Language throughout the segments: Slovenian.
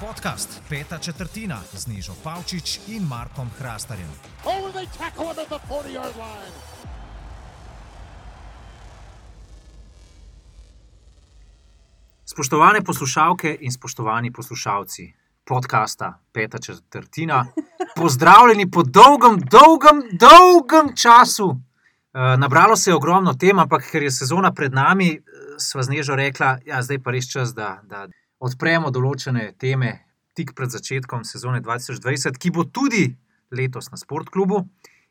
Podcast Peta četrtina z Nižo Pavčič in Markom Hrastarjem. Oh, they tackle him at the 40 yard line. Spoštovane poslušalke in spoštovani poslušalci podcasta Peta četrtina, pozdravljeni po dolgem, dolgem, dolgem času. Eh, Nabralo se je ogromno tem, ampak ker je sezona pred nami, eh, sva z Nežo rekla, da ja, zdaj pa res čas, da, da odpremo določene teme tik pred začetkom sezone 2020, ki bo tudi letos na Sportklubu.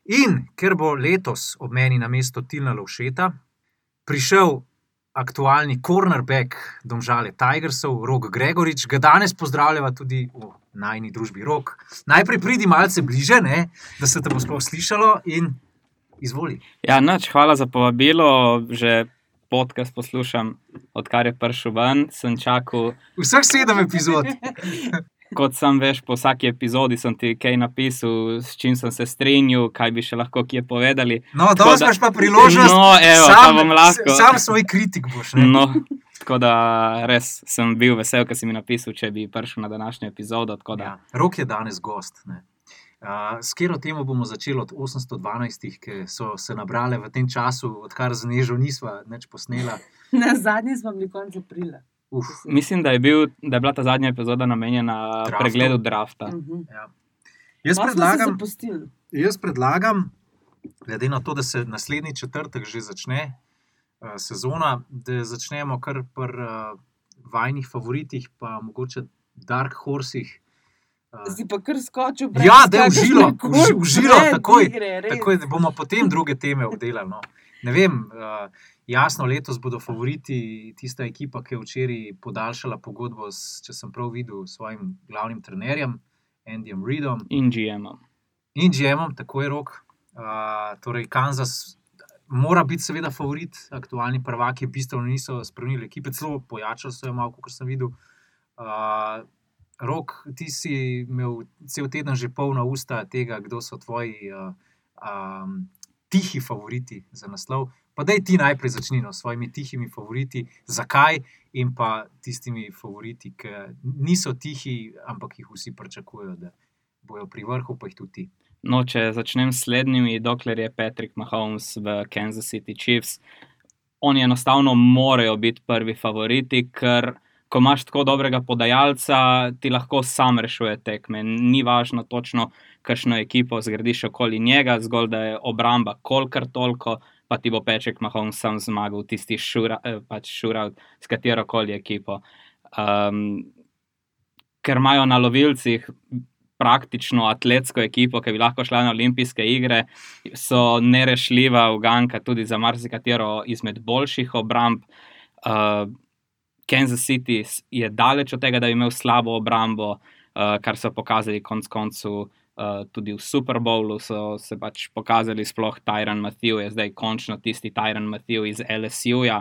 In ker bo letos ob meni na mesto Tilna Lovšeta prišel aktualni cornerback Domžale Tigersov, Rok Gregorič, ga danes pozdravljava tudi v najni družbi Rok. Najprej pridi malce bliže, ne, da se te bo sploh slišalo in izvoli. Ja, nač, hvala za povabilo. Že podcast poslušam, odkar je prišel ven. Sem čakal, Vseh sedem epizod. kot sem veš, po vsaki epizodi sem ti kaj napisal, s čim sem se strinjal, kaj bi še lahko kje povedali. No, danes da- imaš pa priložnost. No, evo, bom lahko. Sam svoj kritik boš. Ne? No, tako da res sem bil vesel, ker si mi napisal, če bi prišel na današnjo epizodo. da- Ja, Rok je danes gost. Ne. Uh, s katero temo bomo začeli od 812, ki so se nabrale v tem času, odkar z Nežo nisva več posnela. Na zadnji smo bili konec aprila. Uf, Mislim, da je, bil, da je bila ta zadnja epizoda namenjena Draftu. pregledu drafta. Mhm. ja. Jaz se predlagam, jaz predlagam, glede na to, da se naslednji četrtek že začne uh, sezona, da začnemo kar pri uh, vajnih favoritih, pa mogoče Dark Horsih. Uh, Si pa kar skočil. Ja, da je užilo, uži- užilo, takoj, tigre, res. Tako da bomo potem druge teme obdelali. No. Ne vem, uh, jasno, letos bodo favoriti tista ekipa, ki je včeraj podaljšala pogodbo, s, če sem prav videl, svojim glavnim trenerjem, Andyjem Reidom In GM-om. in GM-om, tako je rok. Uh, torej, Kansas mora biti, seveda, favorit, aktualni prvaki, bistveno niso spremenili ekipe, celo pojačali so jo malo, kot sem videl. Uh, Rok, ti si imel cel teden že polna usta tega, kdo so tvoji uh, um, tihi favoriti za naslov. Pa daj ti najprej začni no, s svojimi tihimi favoriti, zakaj in pa tistimi favoriti, ki niso tihi, ampak jih vsi pričakujejo, da bojo pri vrhu, pa jih tudi ti. No, če začnem s slednjimi, dokler je Patrick Mahomes v Kansas City Chiefs, oni enostavno morajo biti prvi favoriti, ker ko imaš tako dobrega podajalca, ti lahko sam rešuje tekme. Ni važno točno, kakšno ekipo zgradiš okoli njega, zgolj da je obramba kolikor toliko, pa ti bo Patrick Mahomes sam zmagal tisti šura, eh, pač šuraut s katero koli ekipo. Um, ker imajo na lovilcih praktično atletsko ekipo, ki bi lahko šla na olimpijske igre, so nerešljiva uganka tudi za marsikatero izmed boljših obramb. Uh, Kansas City je daleč od tega, da bi imel slabo obrambo, uh, kar so pokazali konec koncev. Uh, tudi v Super Bowlu so se pač pokazali, sploh Tyron Matthew je zdaj končno tisti Tyron Matthew iz LSU-ja,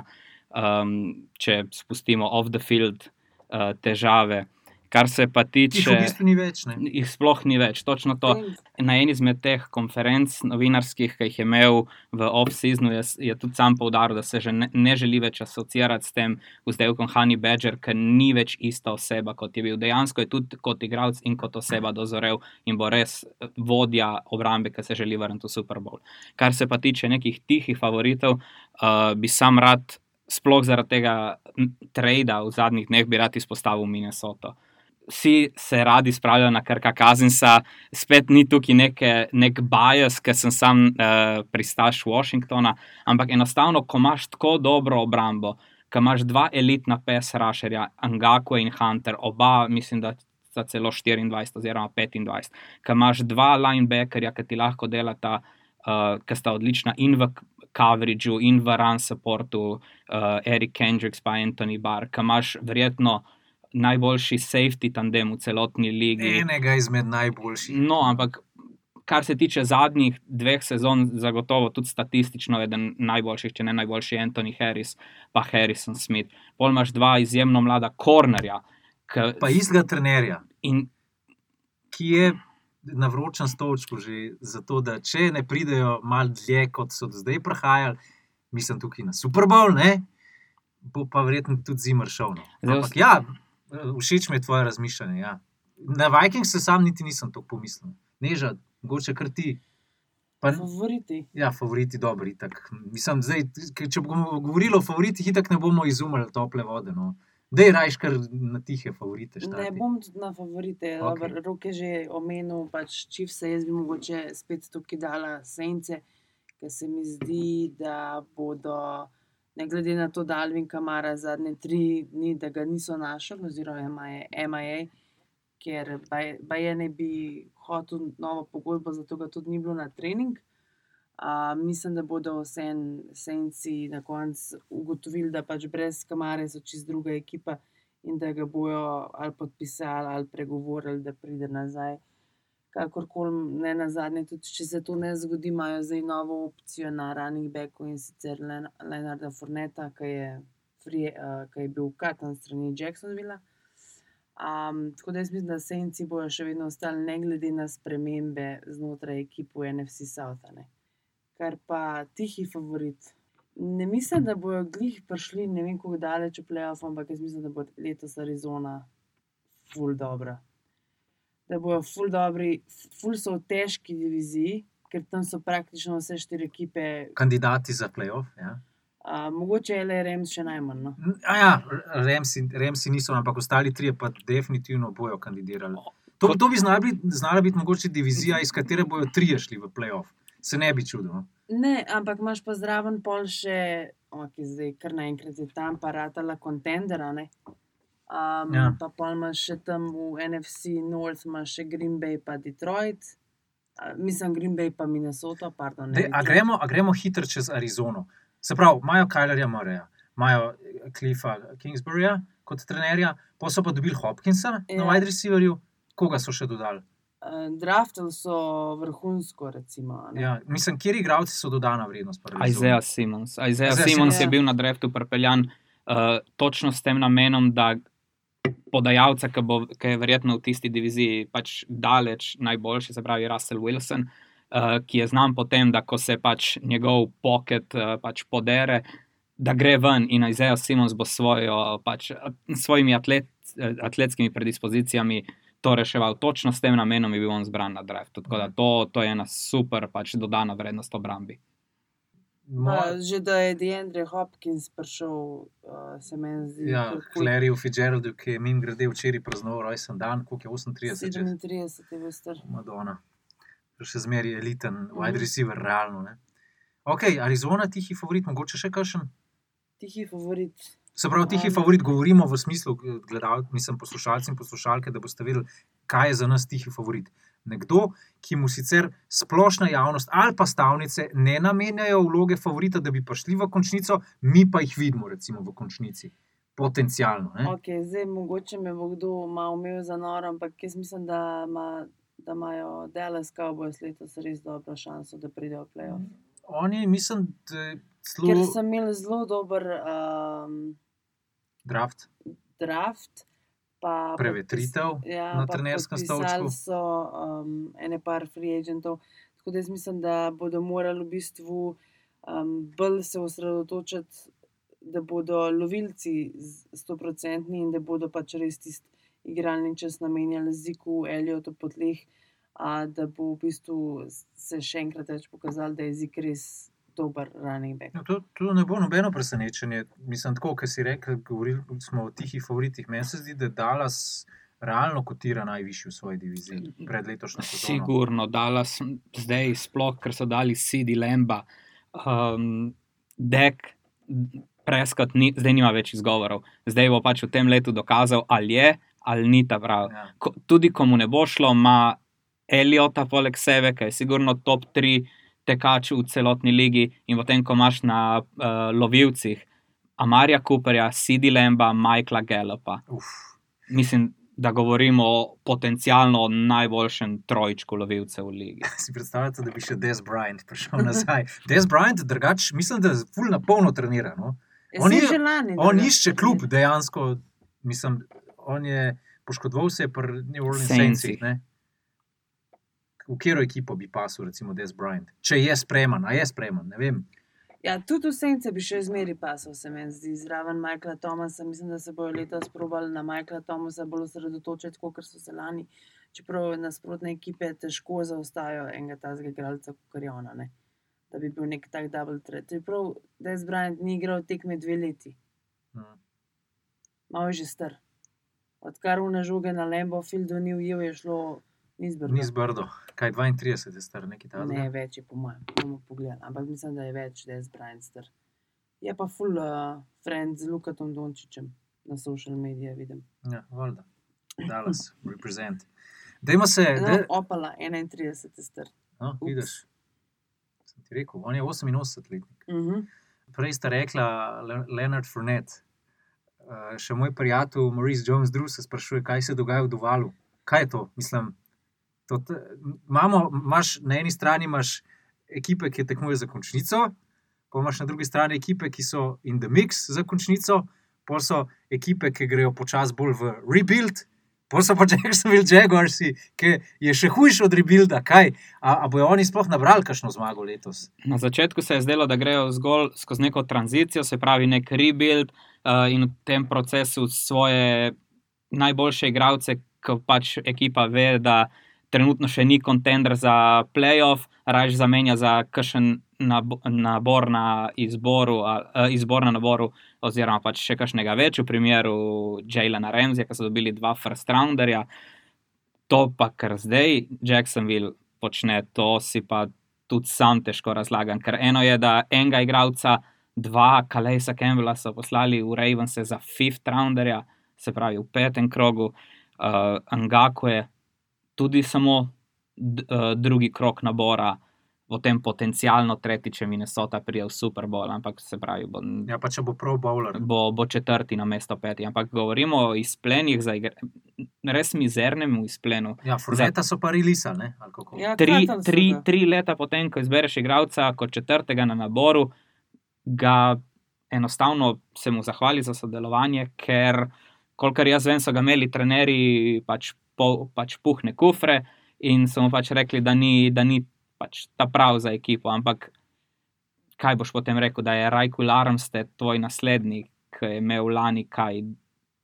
um, če spustimo off the field uh, težave. Kar se pa tiče, v bistvu ni več. Ne? jih sploh ni več. Točno to. Na eni izmed teh konferenc novinarskih, ki jih je imel v off-seasonu, je, je tudi sam poudaril, da se že ne, ne želi več asociirati s tem vzdelkom Honey Badger, ker ni več ista oseba, kot je bil. Dejansko je tudi kot igralec in kot oseba dozorel in bo res eh, vodja obrambe, ki se želi vrniti v Super Bowl. Kar se pa tiče nekih tihih favoritov, uh, bi sam rad, sploh zaradi tega trada v zadnjih dneh, bi rad izpostavil Minnesoto. Vsi se radi spravljajo na Krka Kazensa, spet ni tukaj neke, nek bias, ker sem sam uh, pristaš Washingtona, ampak enostavno, ko imaš tako dobro obrambo, ko imaš dva elitna pes rašerja, Angako in Hunter, oba, mislim, da sta celo 24 oziroma 25, ko imaš dva linebackerja, ki ti lahko delata, uh, ki sta odlična in v coverageu, in v run supportu, uh, Eric Kendricks pa Anthony Barr, ki imaš verjetno najboljši safety tandem v celotni ligi. Enega izmed najboljših. No, ampak kar se tiče zadnjih dveh sezon, zagotovo tudi statistično eden najboljših, če ne najboljši Anthony Harris, pa Harrison Smith. Pol imaš dva izjemno mlada kornerja. K, Pa istega trenerja, in ki je na vročem stolčku že zato, da če ne pridejo malo dlje, kot so do zdaj prihajali, mislim tukaj na Super Bowl, ne, bo pa verjetno tudi zimar šel. No. Ampak ja, Všeč mi je tvoje razmišljanje. Ja. Na Vikings se sam niti nisem tako pomislil. Neža, mogoče kar ti. Pa, Favoriti. ja, favoriti dobro, itak. Mislim, zdaj, če bomo govorili o favoritih, itak ne bomo izumili tople vode. No. Dej rajš kar na tihe favorite. Ne štati. bom tudi na favorite. Okay. Rok je že omenil, pač Čivse, jaz bi mogoče spet tukaj dala sence, ker se mi zdi, da bodo, ne glede na to, da Alvin Kamara zadnje tri dni, da ga niso našli, oziroma MIA, ker Baje ne bi hotel novo pogodbo, zato ga tudi ni bilo na trening. Uh, mislim, da bodo vseeno senci na koncu ugotovili, da pač brez kamare so čist druga ekipa in da ga bojo ali podpisali ali pregovorili, da pride nazaj. Kakorkoli, ne na zadnje, tudi če se to ne zgodi, imajo zdaj novo opcijo na running backu in sicer Len- Leonarda Forneta, ki je, free, uh, ki je bil katan strani Jacksonvilla. Um, tako da jaz mislim, da senci bojo še vedno ostali, ne glede na spremembe znotraj ekipe v NFC South. Ne. Kar pa tihi favorit. Ne mislim, da bojo glih prišli ne vem, kako daleč v playoff, ampak jaz mislim, da bo letos Arizona ful dobra. Da bojo ful dobri, ful so v težki diviziji, ker tam so praktično vse štiri ekipe, Kandidati za playoff. Ja. a, mogoče le Rems še najmanj. No. A ja, Remsi, Remsi niso, ampak ostali trije pa definitivno bojo kandidirali. To, to bi znala biti, znala biti mogoče divizija, iz katere bojo trije šli v playoff. Se ne bi čudil. no. Ne, ampak imaš pa zraven pol še, ok, zdaj kar naenkrat je tam paratala kontendera. ne. Um, Ja. Pa pol imaš še tam v NFC North, imaš še Green Bay pa Detroit. A, mislim, Green Bay pa Minnesota, pardon. ne Dej, a, gremo, a gremo hitro čez Arizono. Se pravi, imajo Kajlerja Moreja, imajo eh, Cliffa Kingsburyja kot trenerja, pa so pa dobili Hopkinsa ja. na wide receiverju, koga so še dodali. Uh, draftali so vrhunsko, recimo. a ne. Ja, mislim, kjer igravci so dodana vrednost. Isaiah Simons. Isaiah Isaiah Simons Simons. je bil na draftu prepeljan uh, točno s tem namenom, da podajalca, ki, bo, ki je verjetno v tisti diviziji pač daleč najboljši, se pravi Russell Wilson, uh, ki je znan po tem, da ko se pač njegov pocket uh, pač podere, da gre ven in Isaiah Simons bo svojo, pač, s svojimi atlet, eh, atletskimi predispozicijami. To reševal točno s tem namenom, je bil on zbran na draftu. Tako da to, to je ena super, pač dodana vrednost obrambi. Mo- Pa, že da je DeAndre Hopkins prišel, uh, se meni zdi. Ja, Clariju Fitzgeraldu, ki je mim grede včeraj praznoval rojsten dan, koliko je 38, že 37 je bil star. Madonna. Še zmeraj eliten, Mhm. wide receiver, realno. Ne? Ok, Arizona, tihi favorit, mogoče še kakšen. Tihi favorit. Se pravi, tihi Um, favorit govorimo v smislu, gledal, mislim, poslušalci in poslušalke, da boste vedeli, kaj je za nas tihi favorit. Nekdo, ki mu sicer splošna javnost ali pa stavnice ne namenjajo vloge favorita, da bi prišli v končnico, mi pa jih vidimo, recimo v končnici. Potencialno. Ne? Okay, zdaj, mogoče me bo kdo malo imel za noro, ampak jaz mislim, da, ima, da imajo Dallas Cowboys letos res dobro šanso, da pridejo v playoff. Oni, mislim, da je Ker zelo so imeli zelo dober um, draft, draft. Pa prevetritev. podpis- ja, na trenerskem stolčku. so um, ene par free agentov. Tako da jaz mislim, da bodo morali v bistvu um, bolj se osredotočiti, da bodo lovilci stoprocentni in da bodo pač res tisti igralni čas namenjali Ziku, Eliotu po tleh, a da bo v bistvu se še enkrat več pokazalo, da je Zik res dober running back. No, to, to ne bo nobeno presenečenje. Mislim, tako, kot si rekel, govorili smo o tihih favoritih. Meni se zdi, da Dallas realno kotira najvišji v svoji diviziji pred letošnjo sezono. Sigurno, Dallas zdaj, sploh, ker so dali Sidi Lemba, um, Dek, Preskat, ni, zdaj nima več izgovorov. Zdaj bo pač v tem letu dokazal, ali je ali ni ta prav. Ja. Ko, tudi, ko mu ne bo šlo, ima Eliota poleg sebe, ki je sigurno top 3 tekač v celotni ligi, in potem, ko imaš na uh, lovilcih Amarja Cooperja, Sidi Lemba, Michaela Gallupa. Uf. Mislim, da govorimo o potencialno najboljšem trojčku lovilcev v ligi. Si predstavljate, da bi še Des Bryant prišel nazaj? Des Bryant, drugač, mislim, da je ful na polno treniran. No? Jaz On je- lani. On išče klub, dejansko. Mislim, on je poškodoval se pri New Orleans Saintsih. Saintsih. V katero ekipo bi pasil, recimo, Des Bryant? Če je spreman, a je spreman, ne vem. Ja, tudi vsence bi še zmeri pasal, se meni zdi, zraven Michaela Thomasa. Mislim, da se bojo letos probali na Michaela Thomasa bolj osredotočiti, kot so se lani. Čeprav nasprotne ekipe težko zaostajajo enega tazga igralca, kot je ona. Ne? Da bi bil nek tak double threat. Čeprav Des Bryant ni igral tekme dve leti, Mm. malo je že star. Odkar v žoge na Lambo Fieldu ni ujel, je šlo ni zbrdo. Kaj 32 je star, nekaj Ne, takega. več je po mojem, bomo pogledali. Ampak mislim, da je več, da je zbrajen star. Je pa full uh, friend z Lukatom Dončičem na social medijih, vidim. Ja, valjda. Dallas, represent. Dajmo se, No, da, opala, 31 je star. no, vidiš. Sem ti rekel, on je 88 letnik. Uh -huh. Prej sta rekla Le- Leonard Fournette. Uh, še moj prijatelj Maurice Jones Drew se sprašuje, kaj se dogaja v Duvalu. Kaj je to? Mislim, to te, imamo, imaš, na eni strani imaš ekipe, ki tekmujejo za končnico, pa imaš na drugi strani ekipe, ki so in the mix za končnico, pa so ekipe, ki grejo počasi bolj v rebuild. Pa so pa Jacksonville Jaguarsi, ki je še hujši od rebuilda. Kaj? A, a bojo oni sploh nabrali kakšno zmago letos? Na začetku se je zdelo, da grejo zgolj skozi neko tranzicijo, se pravi, nek rebuild uh, in v tem procesu svoje najboljše igralce, ki pač ekipa ve, da trenutno še ni kontender za playoff, raje zamenja za kakšen nabo- nabor na izboru, uh, izbor na naboru, oziroma pač še kakšnega več, v primeru Jalena Remzija, ki so dobili dva first rounderja. To pa, kar zdaj Jacksonville počne, to si pa tudi sam težko razlagam. Ker eno je, da enega igralca, dva, Kalejsa Campbella so poslali v Ravens za fifth rounderja, se pravi v petem krogu, uh, Angaku je tudi samo uh, drugi krok nabora, potem potencialno tretji, če Minnesota prije v Super Bowl, ampak se pravi, bo, Ja, pa če bo prav bowler. bo, bo četrti na mesto peti. Ampak govorimo o izplenih za igre, res mizernem izplenu. Ja, Fourneta so pa relisali, ne? Ja, tri, tri, tri leta potem, ko izbereš igralca kot četrtega na naboru, ga enostavno se mu zahvali za sodelovanje, ker, kolikor jaz vem, so ga imeli trenerji pač, pol, pač puhne kufre in so mu pač rekli, da ni, da ni pač ta prav za ekipo. Ampak kaj boš potem rekel, da je Rajko Larmsted tvoj naslednik, ki je imel lani kaj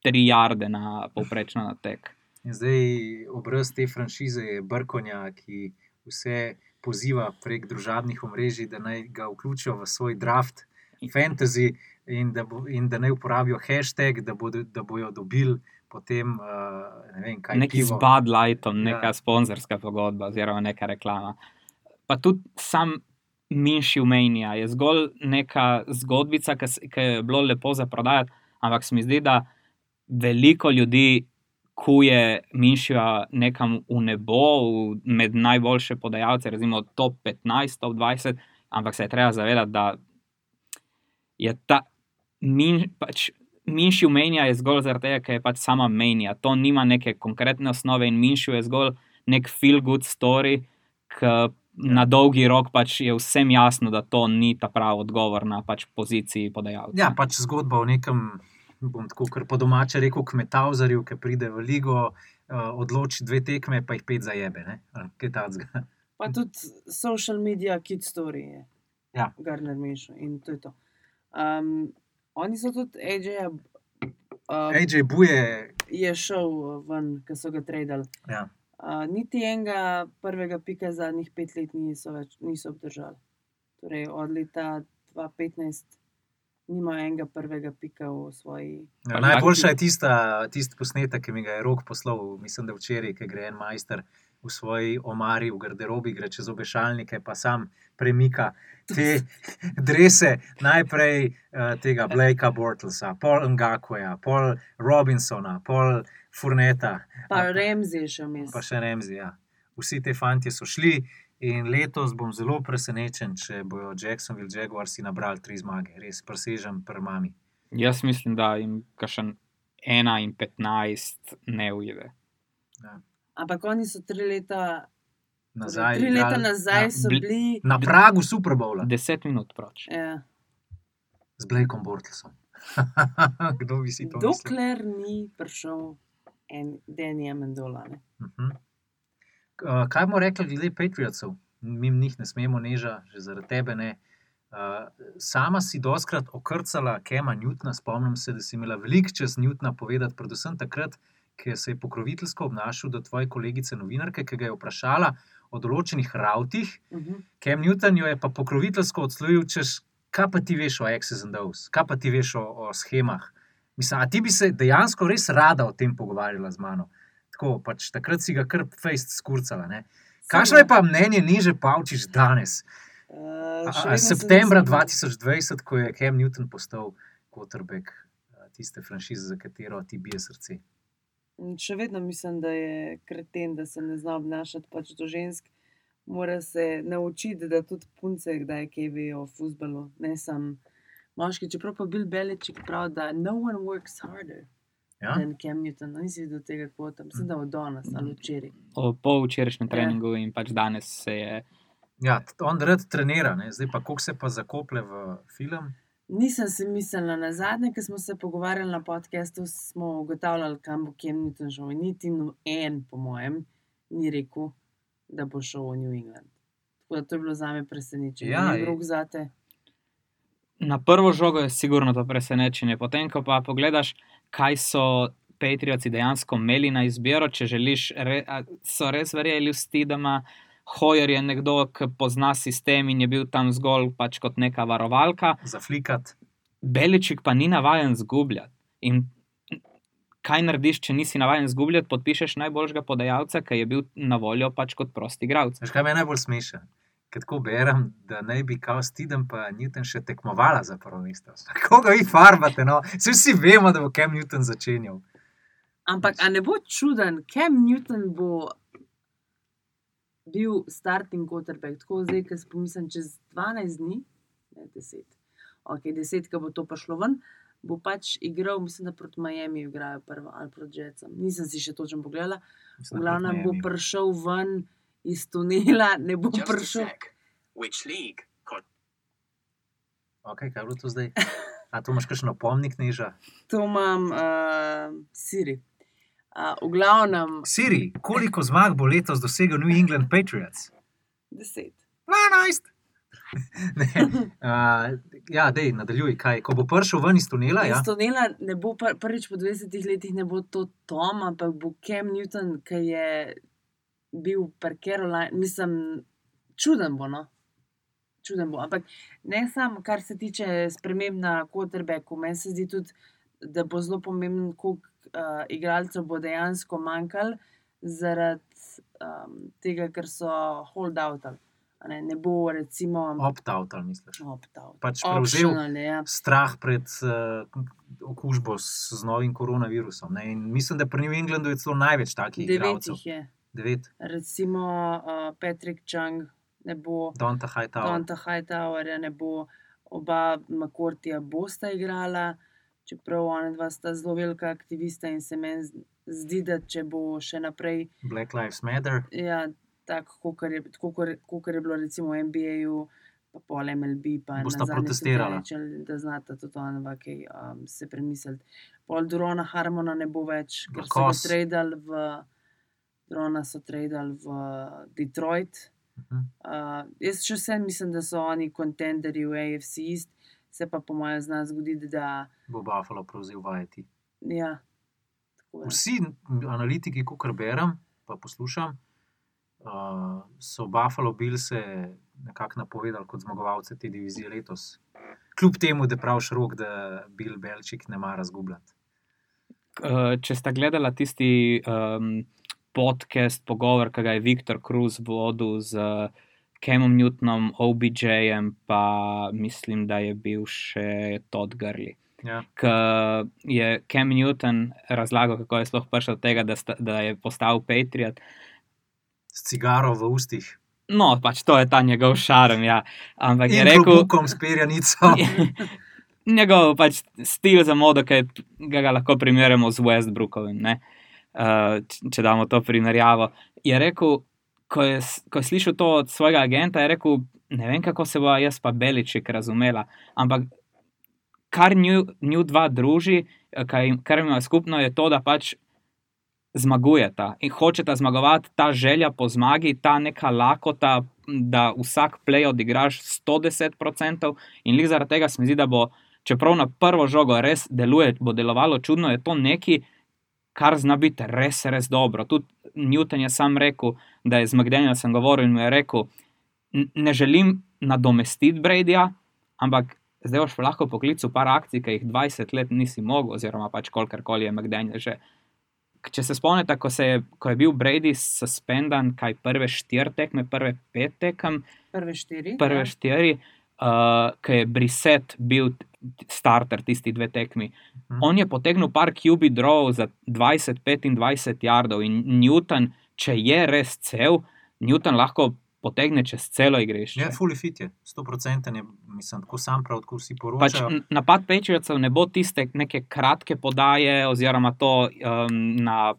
tri jarde na povprečno na tek. In zdaj obraz te franšize je Brkonja, ki vse poziva prek družabnih omrežij, da naj ga vključijo v svoj draft, fantasy in da, bo, in da naj uporabijo hashtag, da, bodo, da bojo dobili potem uh, ne vem, kaj. Neki z pivo. Bud Lightom, Ja. neka ja. sponzorska pogodba oziroma neka reklama. Pa tudi sam Minši Umenija je zgolj neka zgodbica, ki je bilo lepo za prodajati, ampak se mi zdi, da veliko ljudi kuje Minšija nekam v nebo, v, med najboljše podajalce, recimo top 15, top 20, ampak se je treba zavedati, da je ta min, pač, Minši umenja je zgolj zaradi tega, ker je pač sama menja. To nima neke konkretne osnove in Minši je zgolj nek feel good story, ki na dolgi rok pač je vsem jasno, da to ni ta pravi odgovor na pač poziciji podajalca. Ja, pač zgodba o nekem, bom tako kar po domače rekel, kmetavzarju, ki pride v ligo, uh, odloči dve tekme, pa jih pet zajebe. Ne? Ali Kaj takega. Pa tudi social media, kid story je. Ja. Garner Mišo in to je to. Um, oni so tudi AJ-ja. Uh, AJ Buje, je šel ven, ki so ga tradili. ja. Uh, niti enega prvega pika zadnjih pet let niso, več, niso obdržali. Torej, od leta 2015 nima enega prvega pika v svoji. Ja, Pa najboljša je tista, tisti posnetek, ki mi ga je rok poslal, mislim, da včeraj, ki gre en majster v svoji omari, v garderobi, gre čez obešalnike, pa sam premika te drese, najprej uh, tega Blakea Bortlesa, pol Ngakoja, pol Robinsona, pol Furneta, Pa A, Remzi še vmes. pa še Remzi. Ja. Vsi ti fanti so šli. In letos bom zelo presenečen, če bodo Jacksonville Jaguarsi nabrali tri zmage, res presežem pri mami. Jaz mislim, da jim kašen 1 in 15 ne ujde. Ampak oni so tri leta Nazaj, Torej, tri leta igrali nazaj na, so bili. na pragu Super Bowla 10 minut proč. Ja, z Blakeom Bortlesom. Kdo bi si to mislil? dokler ni prišel en Danny Amendola. Uh -huh. Uh, kaj bomo rekli glede Patriotsov? Mi njih ne smemo neža, že zaradi tebe ne. Uh, sama si doskrat okrcala Kema Newtona, spomnim se, da si imela veliko čez Newtona povedati, predvsem takrat, ko se je pokroviteljsko obnašal do tvoje kolegice novinarke, ki ga je vprašala o določenih ravtih. Uh -huh. Kem Newton jo je pa pokroviteljsko odslovil, češ, kaj pa ti veš o Access and Dose, kaj pa ti veš o, o schemah. Mislim, a ti bi se dejansko res rada o tem pogovarjala z mano. Tako, pač, takrat si ga kar fejst skurcala. Ne? Kakšno je pa mnenje Niže Pavčič danes? Uh, A, a, septembra nisem- 2020, ko je Cam Newton postal quarterback a, tiste franšize, za katero ti bije srce. Še vedno mislim, da je kreten, da se ne zna obnašati pač do žensk. Mora se naučiti, da tudi punce kdaj kaj vejo o futbalu, ne samo moški. Čeprav pa Bill Beličik pravi, da no one works harder Ja? than Cam Newton. No, nisi videl tega kvota, mislim, da od danes ali včeraj. O, po včerajšnjem Ja. treningu in pač danes se je. Ja, on rad trenira, ne? zdaj pa koliko se pa zakople v film. Nisem si mislila na zadnje, ko smo se pogovarjali na podkastu, smo ugotavljali, kam bo Cam Newton šel. In Niti no en, po mojem, ni rekel, da bo šel v New England. Tako da to je bilo za me presenečenje. Ja, Ja, je- rok zate. Na prvo žogo je sigurno to presenečenje. Potem, ko pa pogledaš, kaj so Patrioci dejansko imeli na izbiro, če želiš, re, so res verjeli v Stidama. Hojer je nekdo, ki pozna sistem in je bil tam zgolj pač kot neka varovalka. Zaflikat. Beličik pa ni navaden zgubljati. In kaj narediš, če nisi navaden zgubljati, podpišeš najboljšega podajalca, ki je bil na voljo pač kot prosti igralec. Kaj me najbolj smešen? Ker tako berem, da naj bi kao Stidem pa Newton še tekmovala za prvo mesto. Koga vi farbate? No? Saj vsi vemo, da bo Cam Newton začenjal. Ampak, a ne bo čuden, Cam Newton bo bil starting quarterback, tako zdaj, ki si pomislim, čez 12 dni, ne 10, ok, 10, ki bo to prišlo ven, bo pač igral, mislim, da proti Miami igrajo prvo ali proti Jetsom. Nisem si še točno pogledala. V glavnem bo prišel ven iz tunela, ne bo Just prišel. Okay, kaj je bilo to zdaj? A to imaš kakšen opomnik, neža? To imam uh, Siri. Uh, v glavnem Siri, koliko zmag bo letos dosegel New England Patriots? 10. 12. Ne, uh, ja, dej, nadaljuj. Kaj, ko bo prišel ven iz tunela, ja? Iz tunela ne bo pr prvič po 20 letih, ne bo to Tom, ampak bo Cam Newton, ki je bil parkiral, mislim, čuden bo. No? Čuden bo. Ampak ne samo, kar se tiče sprememb na quarterbacku, meni se zdi tudi, da bo zelo pomembno, koliko uh, igralcev bo dejansko manjkalo zaradi um, tega, ker so hold-out. Ne, ne bo recimo Opt-out, ali misliš? opt-out. Pač prevzel Optional, ja. strah pred uh, okužbo s, z novim koronavirusom. Ne? In mislim, da pri New Englandu je celo največ takih Devet jih je. Devet, recimo uh, Patrick Chung, ne bo Donta Hightower. Donta Hightowerja, ne bo oba Makortija bosta igrala, čeprav ona dva sta zelo velika aktivista in se meni zdi, da če bo še naprej Black Lives Matter. ja, tako, kot je, kot je bilo recimo v NBA-ju, pa pol MLB, pa Bosta protestirala. NHL, da znata tudi ona dva kaj um, se premisliti. Pol Durona Harmona ne bo več, ker so ga tradali v. Drona so tradali v Detroit, Mhm. Uh, jaz še vsem mislim, da so oni kontenderji v AFC East, se pa po mojem zna zgoditi, da Bo Buffalo prevzel vajeti. ja. Vsi analitiki, ko kar berem, pa poslušam, uh, so Buffalo Bills nekako napovedali kot zmagovalce te divizije letos. Kljub temu, da praviš rok, da Bill Belčik ne mara zgubljati. Eh, Če sta gledala tisti um, podcast, pogovor, ki ga je Viktor Cruz vodil z Kemom Newtonom, OBJ-jem, pa mislim, da je bil še Todd Gurley. Ja. Ker je Kem Newton razlagal, kako je sploh prišel do tega, da, sta, da je postal Patriot. S cigaro v ustih, No, pač to je ta njegov šarm. Ja. Ampak je in rekel, klobukom s perjanico. njegov pač stil za modo, ki ga, ga lahko primerjamo z Westbrookovim, ne? Uh, če damo to primerjavo. Je rekel, ko je, ko je slišal to od svojega agenta, je rekel, ne vem, kako se bo jaz pa Beliček razumela, ampak kar nju, nju dva druži, eh, kaj, kar ima skupno, je to, da pač zmagujeta in hočeta zmagovati, ta želja po zmagi, ta neka lakota, da vsak play odigraš 110%. In lik zaradi tega se mi zdi, da bo, čeprav na prvo žogo res deluje, bo delovalo čudno, je to nekaj, kar zna biti res, res dobro. Tudi Newton je sam rekel, da je z Magdanijem sem govoril in mu je rekel, "N- ne želim nadomestiti Bradyja, ampak. Zdaj boš lahko poklical par akcij, ki jih 20 let nisi mogel, oziroma pač kolikor je McDaniel že če se spomnite, ko, se je, ko je bil Brady suspendan, kaj prve štiri tekme, prve pet tekem, Prve štiri. prve ja. štiri, uh, ki je Briset bil starter tisti dve tekmi. Mhm. On je potegnil par QB draw za 20-25 yardov in Newton, če je res cel, Newton lahko potegne čez celo igrišče. Je fully fit, je 100%, je, mislim, tako sam prav, tako vsi Pač poročajo. n- napad Patriotsov ne bo tiste neke kratke podaje, oziroma to um, na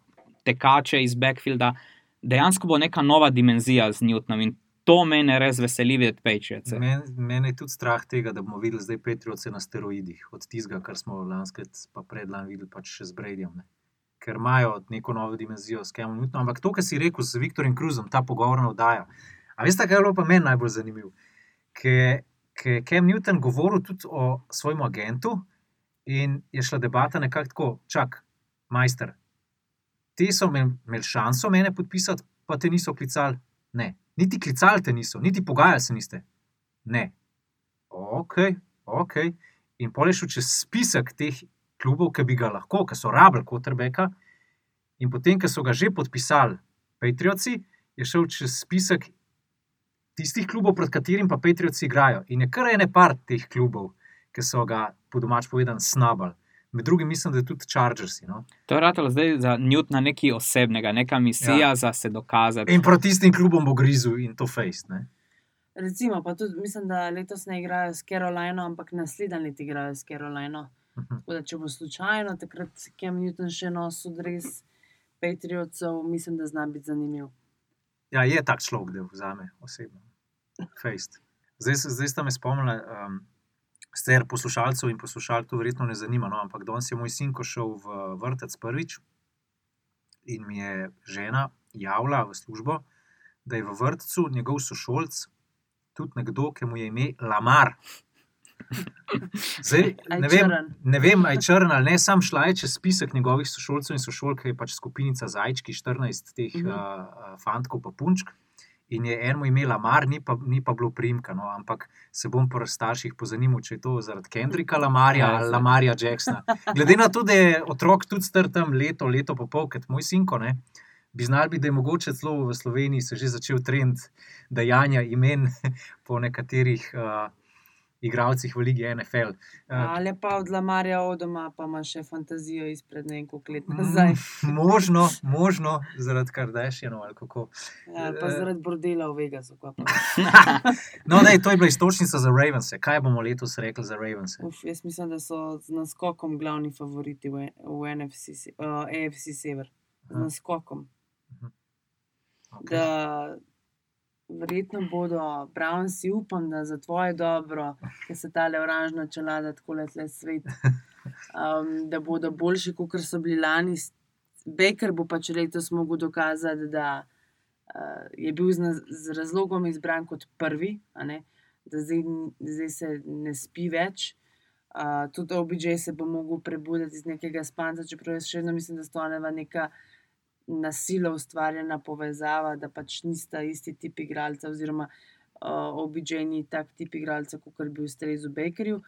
tekače iz backfielda. Dejansko bo neka nova dimenzija z Newtonom in to mene res veseli videti Patriots. Men, mene je tudi strah tega, da bomo videli zdaj Patriots na steroidih, od tistega, kar smo lanskrat, pa predlan videli, pač še z Bradyjem. Ne. Ker imajo neko novo dimenzijo s Kemom Newtonom. Ampak to, kar si rekel z Viktorjem Cruzom, ta pogovorna oddaja. A veste, kaj je bilo pa meni najbolj zanimivo? Ker je Kem Newton govoril tudi o svojem agentu in je šla debata nekako tako, čak, majster. Ti so imeli imel šanso mene podpisati, pa te niso klicali. Ne, niti klicali te niso, niti pogajali se niste. Ne. Ok, ok. In pol je šel čez spisek teh klubov, ki bi ga lahko, ki so rabili Rebeka. In potem, ko so ga že podpisali Patrioci, je šel čez spisek tistih klubov, pred katerim pa Patrioci igrajo. In je kar ene par teh klubov, ki so ga, po domač povedan, snabali. Med drugim mislim, da je tudi Chargersi. No? To je ratalo zdaj za Newtona nekaj osebnega, neka misija ja. za se dokazati. In proti tistim klubom bo grizel in to fejst. ne. Recimo, pa tudi mislim, da letos ne igrajo s Carolino, ampak naslednji let igrajo s Carolino. Mhm. Tako da, če bo slučajno takrat Kem Newton še nosil res Patriotsov, mislim, da zna biti zanimiv. Ja, je tak človek, da vzame osebno. Fejst. Zdaj, se- zdaj ste me spomnili, um, sicer poslušalcev in poslušalk to verjetno ne zanima, no, ampak danes je moj sin, ko šel v vrtec prvič in mi je žena javila v službo, da je v vrtcu njegov sošolc tudi nekdo, ki mu je ime Lamar. Zdaj, ne vem, ne vem, ali je črn ali ne, sam šla je čez spisek njegovih sošolcev in sošolk, je pač skupinica Zajčki, 14 teh uh Mhm. -huh. uh, fantkov, pa punčk. In je eno imela Mar, ni pa, ni pa bilo primka. No, ampak se bom po starših pozanimal, če je to zaradi Kendrika Lamarja Ja, ali. Lamarja Jacksona. Glede na to, da je otrok tudi star tam leto, leto pa pol, kot moj sinko, ne, bi znal biti, da je mogoče celo v Sloveniji se že začel trend dajanja imen po nekaterih uh, igralcih v Ligi NFL. Uh, Ali pa od Lamarja odoma, pa ima še fantazijo izpred nekaj let nazaj. Možno, možno, zaradi Kardashianov ali kako. Ja, pa zaradi bordela v Vegasu. No, ne, to je bila istočnica za Ravens. Kaj bomo letos rekli za Ravens? Uf, jaz mislim, da so z naskokom glavni favoriti v, v NFC, uh, AFC Sever. Z naskokom. Okay. Da verjetno bodo Brownsi, upam, da za tvoje dobro, ker se ta oranžna čelada tako le svet, um, da bodo boljši, kot so bili lani. Baker bo pač letos mogel dokazati, da uh, je bil z, z razlogom izbran kot prvi, da zdaj, zdaj se ne spi več. Uh, tudi OBJ se bo mogel prebuditi iz nekega spanca, čeprav jaz še vedno mislim, da sta ona neka nasilo ustvarjena povezava, da pač nista isti tip igralca, oziroma uh, OBJ ni tak tip igralca, kot bi ustrezal Bakerju.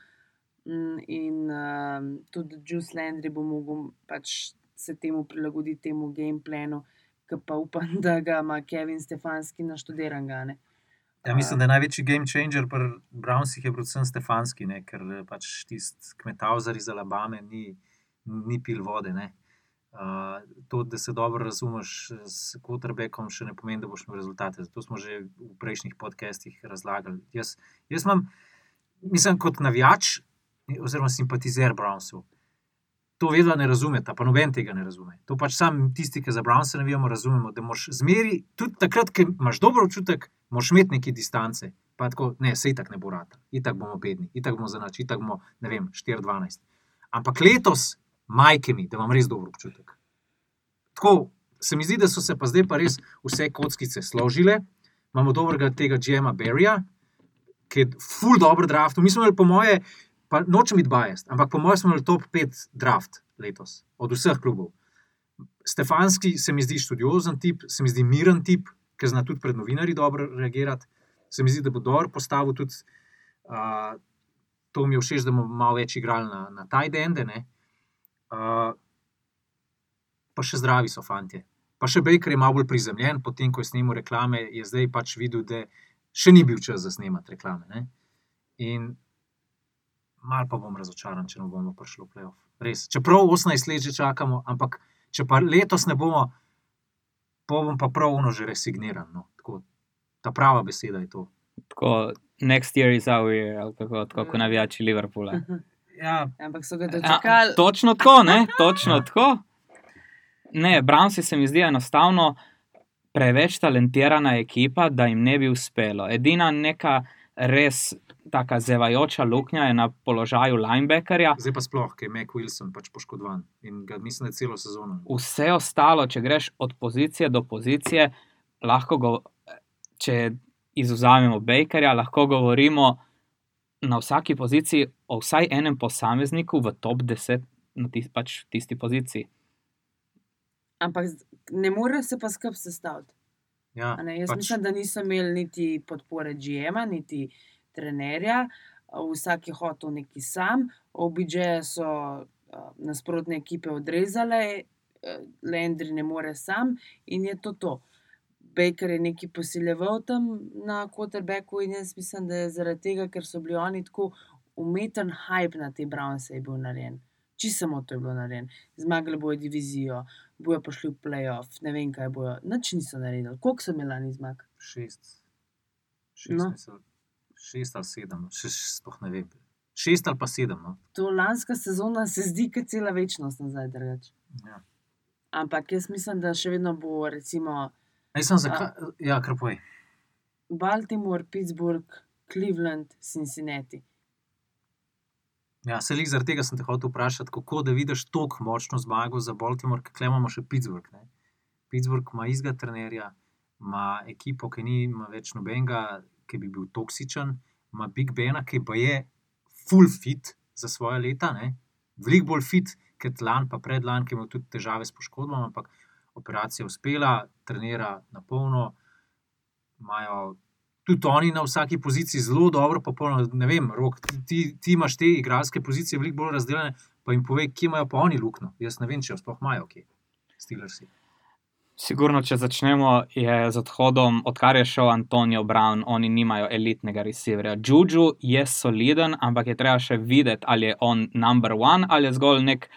Mm, In um, tudi Juice Landry bo mogel pač se temu prilagoditi, temu gameplanu, ki pa upam, da ga ima Kevin Stefanski naštudiran. Ja, mislim, da je največji game changer pri Brownsih je predvsem Stefanski, ne, ker eh, pač tisti kmetavzar iz Alabame ni, ni pil vode. Ne. To, da se dobro razumeš s quarterbackom, še ne pomeni, da boš imel rezultate. Zato smo že v prejšnjih podcestih razlagali. Jaz, jaz imam, mislim, kot navijač oziroma simpatizer Brownsov. To vedno ne razumete, pa noben tega ne razume. To pač sam tisti, ki za Brownse navijamo, razumemo, da moš zmeri, tudi takrat, ko imaš dober občutek, moš imeti neki distance. Pa tako, ne, se itak ne bo rata, itak bomo bedni, itak bomo zanač, itak bomo, ne vem, 4-12. Ampak letos, majke mi, da imam res dober občutek. tako se mi zdi, da so se pa zdaj pa res vse kockice složile. Imamo dobrega tega Jema Berryja, ki je full dobro draft. Mi smo imeli, po moje, pa nočem biti biased, ampak po mojem smo imeli top 5 draft letos od vseh klubov. Stefanski se mi zdi študiozen tip, se mi zdi miren tip, ker zna tudi pred novinarji dobro reagirati. Se mi zdi, da bo dobro postavil tudi. Uh, to mi je všeč, da bomo malo več igrali na, na taj dende. Uh, pa še zdravi so fanti. Pa še Baker je malo bolj prizemljen, potem ko je snimal reklame, je zdaj pač videl, da še ni bil čas za snemati reklame. Ne? In mal pa bom razočaran, če ne bomo prišli v playoff. Res. Čeprav 18 let že čakamo, ampak če pa letos ne bomo, pa bom pa pravno že resigniran. No. Tako, ta prava beseda je to. Tako, next year is our year, ali kako, tako kot navijači Liverpoola. Ja, Ampak so ga Ja, dočakali. točno tako, ne? Točno tako. Ne, Brownsi se mi zdi enostavno preveč talentirana ekipa, da jim ne bi uspelo. Edina neka res taka zevajoča luknja je na položaju linebackerja. zdaj pa sploh, ker je Mac Wilson pač poškodovan in ga mislim, da celo sezono. Vse ostalo, če greš od pozicije do pozicije, lahko, go, če izuzamemo Bakerja, lahko govorimo na vsaki poziciji o vsaj enem posamezniku v top 10 na tis, pač tisti poziciji. Ampak ne more se pa skrb sestaviti. Ja, a Ne, jaz pač, mislim, da niso imeli niti podpore GM-a, niti trenerja. Vsak je hotel neki sam, OBJ so nasprotne ekipe odrezale, Landry ne more sam in je to to. Baker je neki posiljeval tam na quarterbacku in jaz mislim, da je zaradi tega, ker so bili oni tako umeten hype na te Brownse je bil narejen. Čisto samo to je bilo narejeno. Zmagali bojo divizijo, bojo prišli v playoff, ne vem kaj bojo. Nič niso naredili. Koliko so imeli lani zmag? šest. Šest, No. no. šest ali sedem, še, še sploh ne vem. Šest ali pa sedem. No. To lanska sezona se zdi, kot cela večnost nazaj. Drugač. Ja. Ampak jaz mislim, da še vedno bo recimo Jaz sem zakaj, ja, kar povej. Baltimore, Pittsburgh, Cleveland, Cincinnati. Ja, se jih zaradi tega sem te hotel vprašati, kako da vidiš tako močno zmago za Baltimore, ker imamo še Pittsburgh. Ne? Pittsburgh ima izga trenerja, ima ekipo, ki nima več nobenega, ki bi bil toksičen, ima Big Bena, ki pa je full fit za svoje leta, ne? veliko bolj fit kot lan, pa predlan, ki imel tudi težave s poškodbami, ampak operacija uspela, trenira na polno, imajo tudi oni na vsaki poziciji zelo dobro, popolno. Ne vem, rok, ti, ti imaš te igralske pozicije veliko bolj razdeljene, pa jim povej, kje imajo pa oni luknjo. Jaz ne vem, če sploh imajo, kje. Steelersi. Sigurno, če začnemo, je z odhodom, odkar je šel Antonijo Brown, oni nimajo elitnega receiverja. Juju je soliden, ampak je treba še videti, ali je on number one ali je zgolj nek.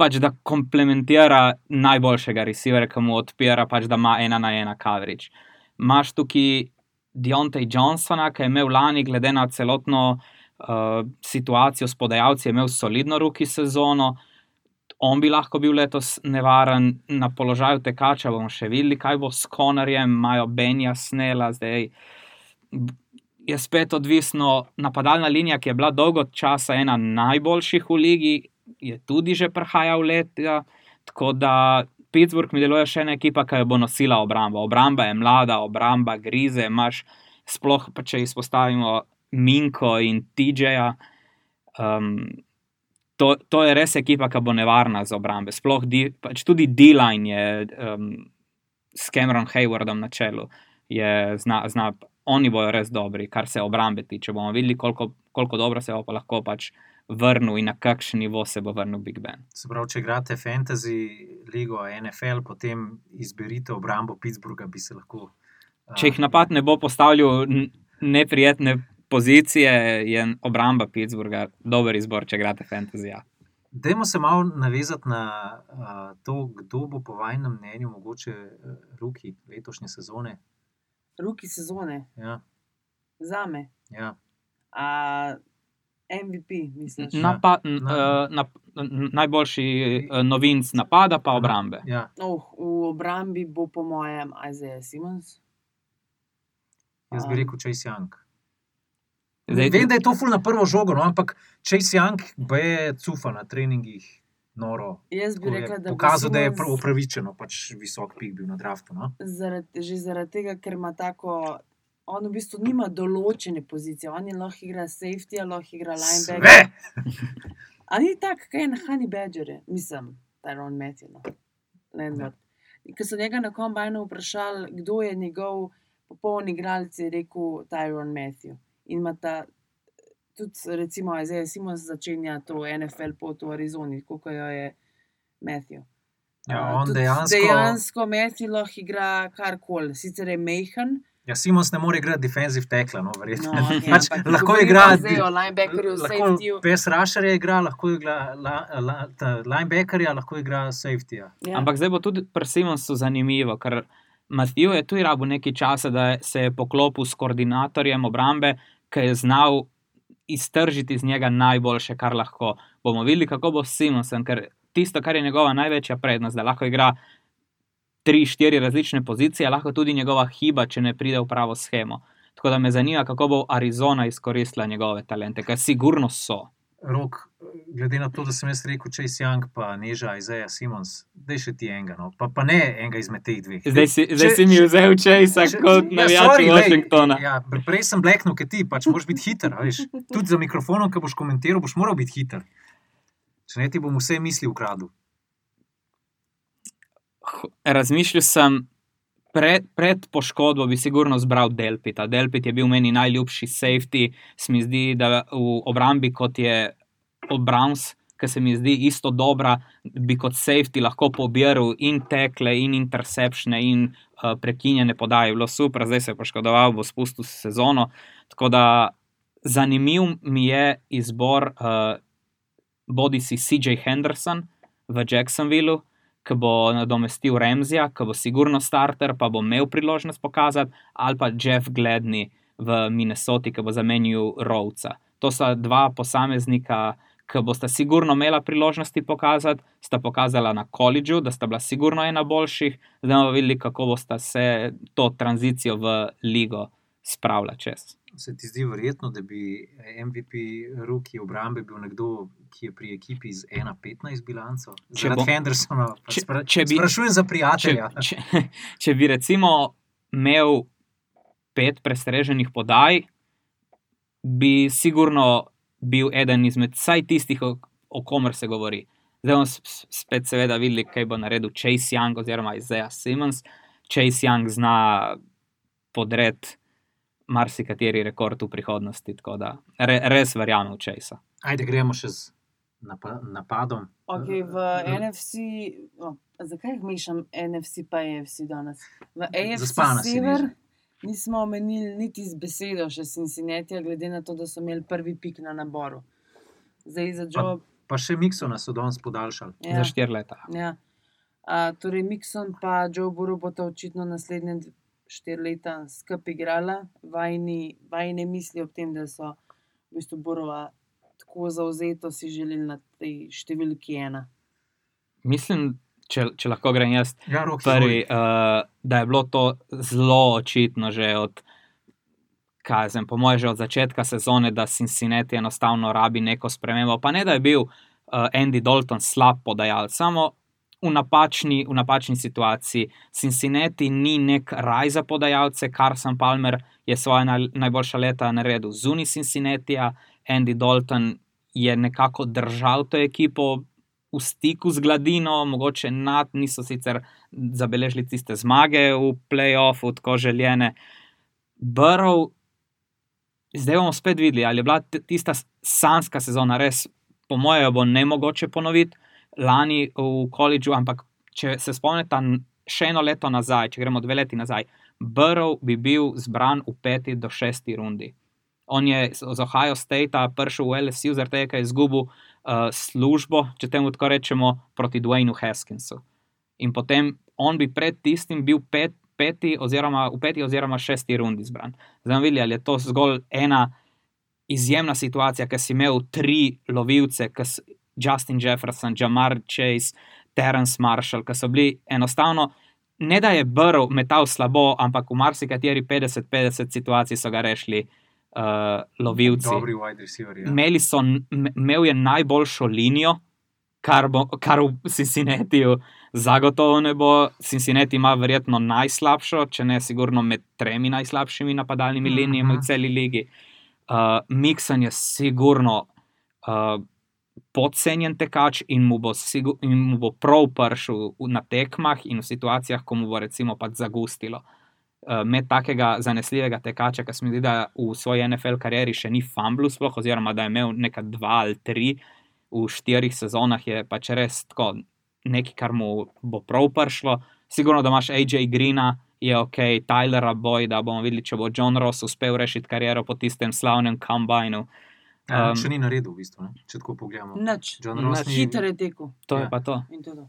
Pač da komplementira najboljšega receiverja, ki mu odpira, pač da ima ena na ena coverage. Imáš tukaj Deontay Johnsona, ki je imel lani, glede na celotno uh, situacijo s podajalci, imel solidno ruki sezono on bi lahko bil letos nevaren na položaju tekača. bomo še videli, kaj bo s Konarjem, imajo Benja Snela, zdaj je spet odvisno. Napadalna linija, ki je bila dolgo časa ena najboljših v ligi, je tudi že prihajal leta. Tako da Pittsburgh mi deluje še ena ekipa, ki jo bo nosila obramba. Obramba je mlada, obramba grize, imaš sploh, pa če izpostavimo Minko in TJ-ja. Um, to, to je res ekipa, ki bo nevarna za obrambe. Sploh di, pač tudi D-line je um, s Cameron Haywardom na čelu. Je, zna, zna, oni bojo res dobri, kar se obrambe tiče. Bomo videli, koliko, koliko dobro se bo pa lahko pač vrnil in na kakšen nivo se bo vrnil Big Ben. Se pravi, če igrate fantasy ligo NFL, potem izberite obrambo Pittsburgha, bi se lahko. Uh, Če jih napad ne bo postavljal neprijetne pozicije, je obramba Pittsburgha dober izbor, če igrate fantasy. Ja. Dajmo se malo navezati na uh, to, kdo bo po vašem mnenju mogoče uh, ruki letošnje sezone. Ruki sezone, Ja, za me. ja. A MVP, misliš? Ja. Napa, Na- uh, na, n, najboljši uh, novinc napada, pa obrambe. ja. Oh, v obrambi bo po mojem Isaiah Simons. Jaz bi rekel Chase Young. Zdaj, Vem, da je to ful na prvo žogo, no, ampak Chase Young pa je cufa na treningih. noro. Jaz bi je rekla, da bo pokazal, da je upravičeno, pač visok pik bil na draftu. No? Zaradi, že zaradi tega, ker ima tako. On v bistvu nima določene pozicije, on je lahko igra safety, lahko igra linebacker. Sve! A ni tako, kaj je na Honey Badgerju, mislim, Tyron Matthew. No. Landlord. Ko so njega na kombajnu vprašali, kdo je njegov popoln igralec, je rekel Tyron Matthew. In ima ta, tudi recimo, zdaj Simons začenja to NFL pot v Arizoni, kot jo je Matthew. Ja, on dejansko, dejansko Matthew lahko igra karkoli, sicer je mehen. Ja, Simons ne more igrati defensive tackla, no, verjetno. No, ja, pač, lahko govorimo igra, zdaj o linebackerju, lahko safetyju. pes rusherja igra, lahko igra la, la, ta, linebackerja, lahko igra safetyja. Ja. Ampak zdaj bo tudi pri Simonsu zanimivo, ker Matthew je tu rabil nekaj časa, da se je poklopil s koordinatorjem obrambe, ki je znal iztržiti iz njega najboljše, kar lahko. Bomo videli, kako bo s Simonsom, ker tisto, kar je njegova največja prednost, da lahko igra tri, štiri različne pozicije, lahko tudi njegova hiba, če ne pride v pravo schemo. Tako da me zanima, kako bo Arizona izkoristila njegove talente, ker sigurno so. Rok, glede na to, da sem jaz rekel, Chase Young, pa Neža, Izaja Simons, da še ti enega, no. pa, pa ne enega izmed teh dveh. Zdaj si, Če- zdaj si mi vzel Chase Če- kot ja, navijač glej, Washingtona. Ja, pre- prej sem bleknil, ker ti pač moraš biti hiter. a Veš. Tudi za mikrofonom, ki boš komentiral, boš moral biti hiter. Če ne ti bom vse misli ukradel. Razmišljal sem, pred, pred poškodbo bi sigurno zbral Delpita. Delpit je bil meni najljubši safety, se mi zdi, da v obrambi kot je Browns, ki se mi zdi isto dobra, bi kot safety lahko pobiral in tekle, in interceptione, in uh, prekinjene podaje. Bilo super, zdaj se je poškodoval, bo spustil sezono. Tako da zanimiv mi je izbor uh, bodi si CJ Henderson v Jacksonvilleu ki bo nadomestil Remzija, ki bo sigurno starter, pa bo imel priložnost pokazati, ali pa Jeff Gledney v Minnesoti, ki bo zamenjal Rovca. To sta dva posameznika, ki bosta sigurno imela priložnosti pokazati, sta pokazala na koledžu, da sta bila sigurno ena boljših, zdaj bomo videli, kako bosta se to tranzicijo v ligo spravila čez. Se ti zdi verjetno, da bi MVP Ruki obrambe bil nekdo, ki je pri ekipi z 1-15 bilanco? Če Zaradi bo- Hendersona. če- spra, če bi- sprašujem za Če, prijatelja. če, če bi recimo imel pet prestreženih podaj, bi sigurno bil eden izmed vsaj tistih, o, o komer se govori. Zdaj bomo spet, seveda, videli, kaj bo naredil Chase Young oziroma Isaiah Simmons. Chase Young zna podreti marsikateri rekord v prihodnosti, tako da re, res verjamem v Chase. Ajde, gremo še z napa napadom. Okay, v Mhm. NFC, oh, zakaj jih mešam NFC pa AFC danes? V AFC Zaspana sever nismo omenili niti z besedo še Cincinnati, glede na to, da so imeli prvi pik na naboru. Zdaj za Joe. Pa še Miksona so danes podaljšali. Ja, Za štiri leta. ja. A, torej, Mikson pa Joe Burrow bosta očitno naslednje dv- štiri leta skupaj igrala. Vajni, vajne misli ob tem, da so v bistvu Burova tako zauzeto si želeli na tej številki ena. Mislim, če, če lahko grem jaz, Ja, Roki, prvi, uh, da je bilo to zelo očitno že od, kaj vem, po mojem, že od začetka sezone, da Cincinnati enostavno rabi neko spremembo. Pa ne, da je bil uh, Andy Dalton slab podajalec, samo v napačni, v napačni situaciji. Cincinnati ni nek raj za podajalce, Carson Palmer je svoje naj, najboljša leta naredil zunaj Cincinnatija, Andy Dalton je nekako držal to ekipo v stiku z gladino, mogoče nad, niso sicer zabeležili tiste zmage v playoffu, tako željene. Brov, zdaj bomo spet videli, ali je bila tista sanska sezona res, po mojem, bo ne mogoče ponoviti, lani v koledžu, ampak če se spomnite še eno leto nazaj, če gremo dve leti nazaj, Brov bi bil zbran v peti do šesti rundi. On je z Ohio State prišel v LSU, zaradi tega, je izgubil uh, službo, če temu tako rečemo, proti Dwaynu Haskinsu. In potem on bi pred tistim bil pet, peti, oziroma v peti, oziroma šesti rundi izbran. Zdaj videli, ali je to zgolj ena izjemna situacija, ker si imel tri lovilce, ki Justin Jefferson, Jamar Chase, Terence Marshall, ki so bili enostavno. Ne da je Brl metal slabo, ampak v marsikateri 50-50 situaciji so ga rešili uh, lovilci. Dobri wide receiver. Ja. So, imel je najboljšo linijo kar, bo, kar v Cincinnatiju zagotovo ne bo. Cincinnati ima verjetno najslabšo, če ne sigurno med tremi najslabšimi napadalnimi Mhm. linijami v celi ligi. Uh, Mikson je sigurno uh, podcenjen tekač in mu, bo sigur, in mu bo prav prišel na tekmah in v situacijah, ko mu bo recimo pač zagustilo. Uh, Med takega zanesljivega tekača, ki se mi zdi, da v svoji NFL karieri še ni fumblu, sploh, oziroma da je imel nekaj dva ali tri v štirih sezonah, je pač res tako nekaj, kar mu bo prav prišlo. Sigurno, da imaš AJ Greena, je ok, Tylera Boyda, bomo videli, če bo John Ross uspel rešiti kariero po tistem slavnem kombajnu. Ja, Um, še ni naredil, v bistvu, ne? če tako pogledamo. Nič. John Nič. Ross ni. Hiter je tekel To je Ja. pa to. in to je to.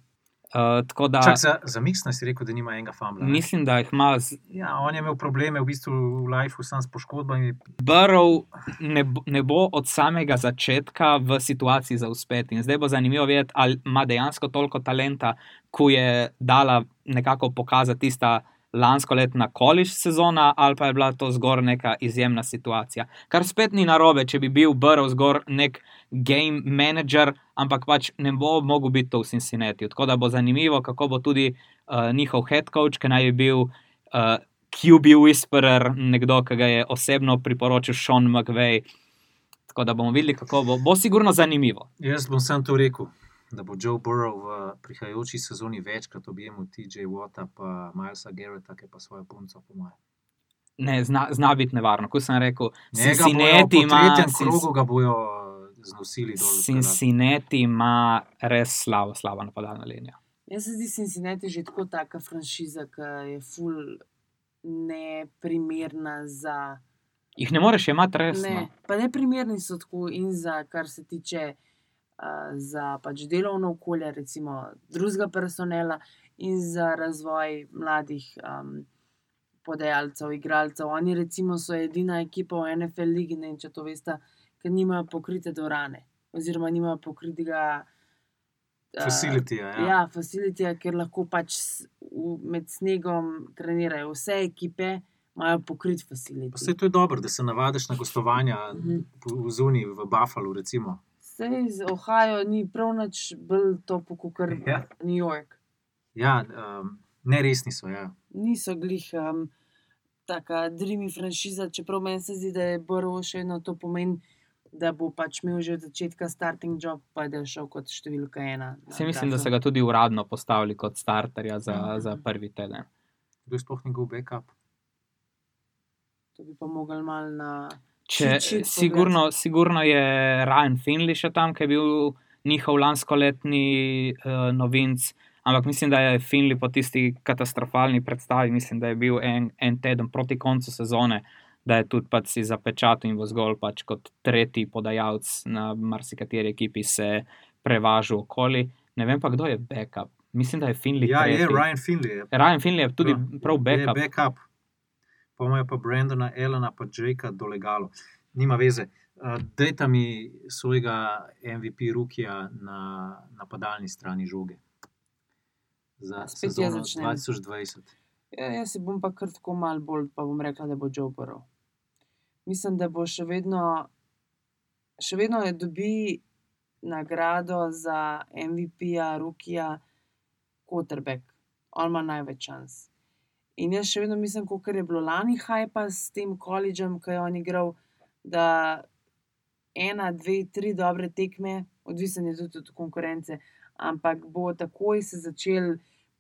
Uh, tako da Čak, za, za Miksna si rekel, da nima enega famla. ne? mislim, da jih ima z- Ja, on je imel probleme v bistvu v lifeu, sam s poškodbami. Burrow ne, bo- ne bo od samega začetka v situaciji za uspeh. In zdaj bo zanimivo videti, ali ima dejansko toliko talenta, ko je dala nekako pokazati tista lansko letna koliš sezona, ali pa je bila to zgor neka izjemna situacija. Kar spet ni narobe, če bi bil Burrow zgor nek game manager, ampak pač ne bo mogel biti to v Cincinnati. Tako da bo zanimivo, kako bo tudi uh, njihov head coach, ki naj bi bil. Uh, QB Whisperer, nekdo, ki ga je osebno priporočil Sean McVeigh. Tako da bomo videli, kako bo. Bo sigurno zanimivo. Jaz bom sam to rekel, da bo Joe Burrow v prihajajoči sezoni večkrat objemal TJ Wata pa Milesa Garretta, ki pa svojo punco po mojem. Ne, zna, zna biti nevarno. Kot sem rekel, Cincinnati ima, Cin- krogu ga bojo znosili dol. Cincinnati ima res slabo, slabo napadalna linija. Meni se zdi Cincinnati že tako taka franšiza, ki je ful neprimerna za. Jih ne moreš imeti resno. Ne, pa ne primerni so tako in za kar se tiče uh, za pač delovno okolje, recimo drugega personela in za razvoj mladih um, podajalcev, igralcev. Oni recimo so edina ekipa v NFL ligi, ne vem, če to veste, ker nimajo pokrite dvorane oziroma nimajo pokritega. eh, Facilityja, ja. Ja, facilitija, ker lahko pač v, med snegom trenirajo. Vse ekipe imajo pokrit Pa facility. Vse to je dobro, da se navadiš na gostovanja Mhm. v Zuni, v Buffalu. Recimo. Sej z Ohio ni prav nič bolj topo kot Ja. New York. Ja, um, neresni so. Ja. Niso glih um, taka dreamy franšiza, čeprav meni se zdi, da je Burrow še eno to pomeni, da bo pač imel že od začetka starting job, pa da je šel kot številka ena. na Se mislim, da so ga tudi uradno postavili kot starterja za, Ja. za prvi teden. Kdo je sploh njegov backup? To bi pa mogel mal na. Če, Cheat sheet sigurno, sigurno je Ryan Finley še tam, ki je bil njihov lanskoletni uh, novinc. Ampak mislim, da je Finley po tisti katastrofalni predstavi, mislim, da je bil en, en teden proti koncu sezone, da je tudi pač si zapečatil in bo zgolj pač kot tretji podajalec na marsikateri ekipi se prevažal okoli. Ne vem pa, kdo je backup. Mislim, da je Finley. Ja, je tretji. Ryan Finley. Je. Ryan Finley je tudi Ja, prav backup. Je backup. Pomajo pa Brendona, Elena, pa Jakea dolegalo. Nima veze. Uh, Dajte mi svojega MVP rukija na napadalni strani žoge. Za Spet sezono začnem. 2020. Ja, jaz se bom pa kar tako mal bolj, pa bom rekla, da bo Joe Burrow. Mislim, da bo še vedno, še vedno je dobi nagrado za MVP-ja, Rukija, quarterback. On ima največ šans. In jaz še vedno mislim, kot je bilo lani hajpa s tem koledžem, ki je on igral, da ena, dve, tri dobre tekme, odvisen je tudi od konkurence, ampak bo takoj se začel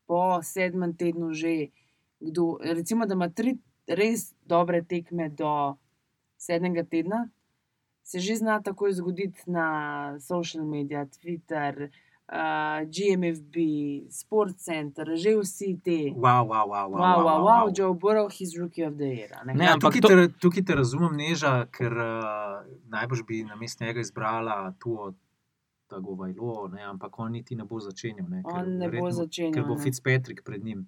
po sedmem tednu že kdo, recimo, da ima tri res dobre tekme do sedmega tedna, se že zna takoj zgoditi na social medijih, Twitter, uh, GMFB, Sports Center, že vsi ti. Wow, wow, wow, wow, Wow, wow, wow, Joe Burrow, his rookie of the year. Ne? Ne, Ja, ampak tukaj, to- te, tukaj te razumem, neža, ker uh, najbrž bi na mestu njega izbrala tu Tagovajlo, ne, ampak on niti ne bo začenjal. Ne, ker On ne bo verjetno- začenjal, Ker bo ne. Fitzpatrick pred njim.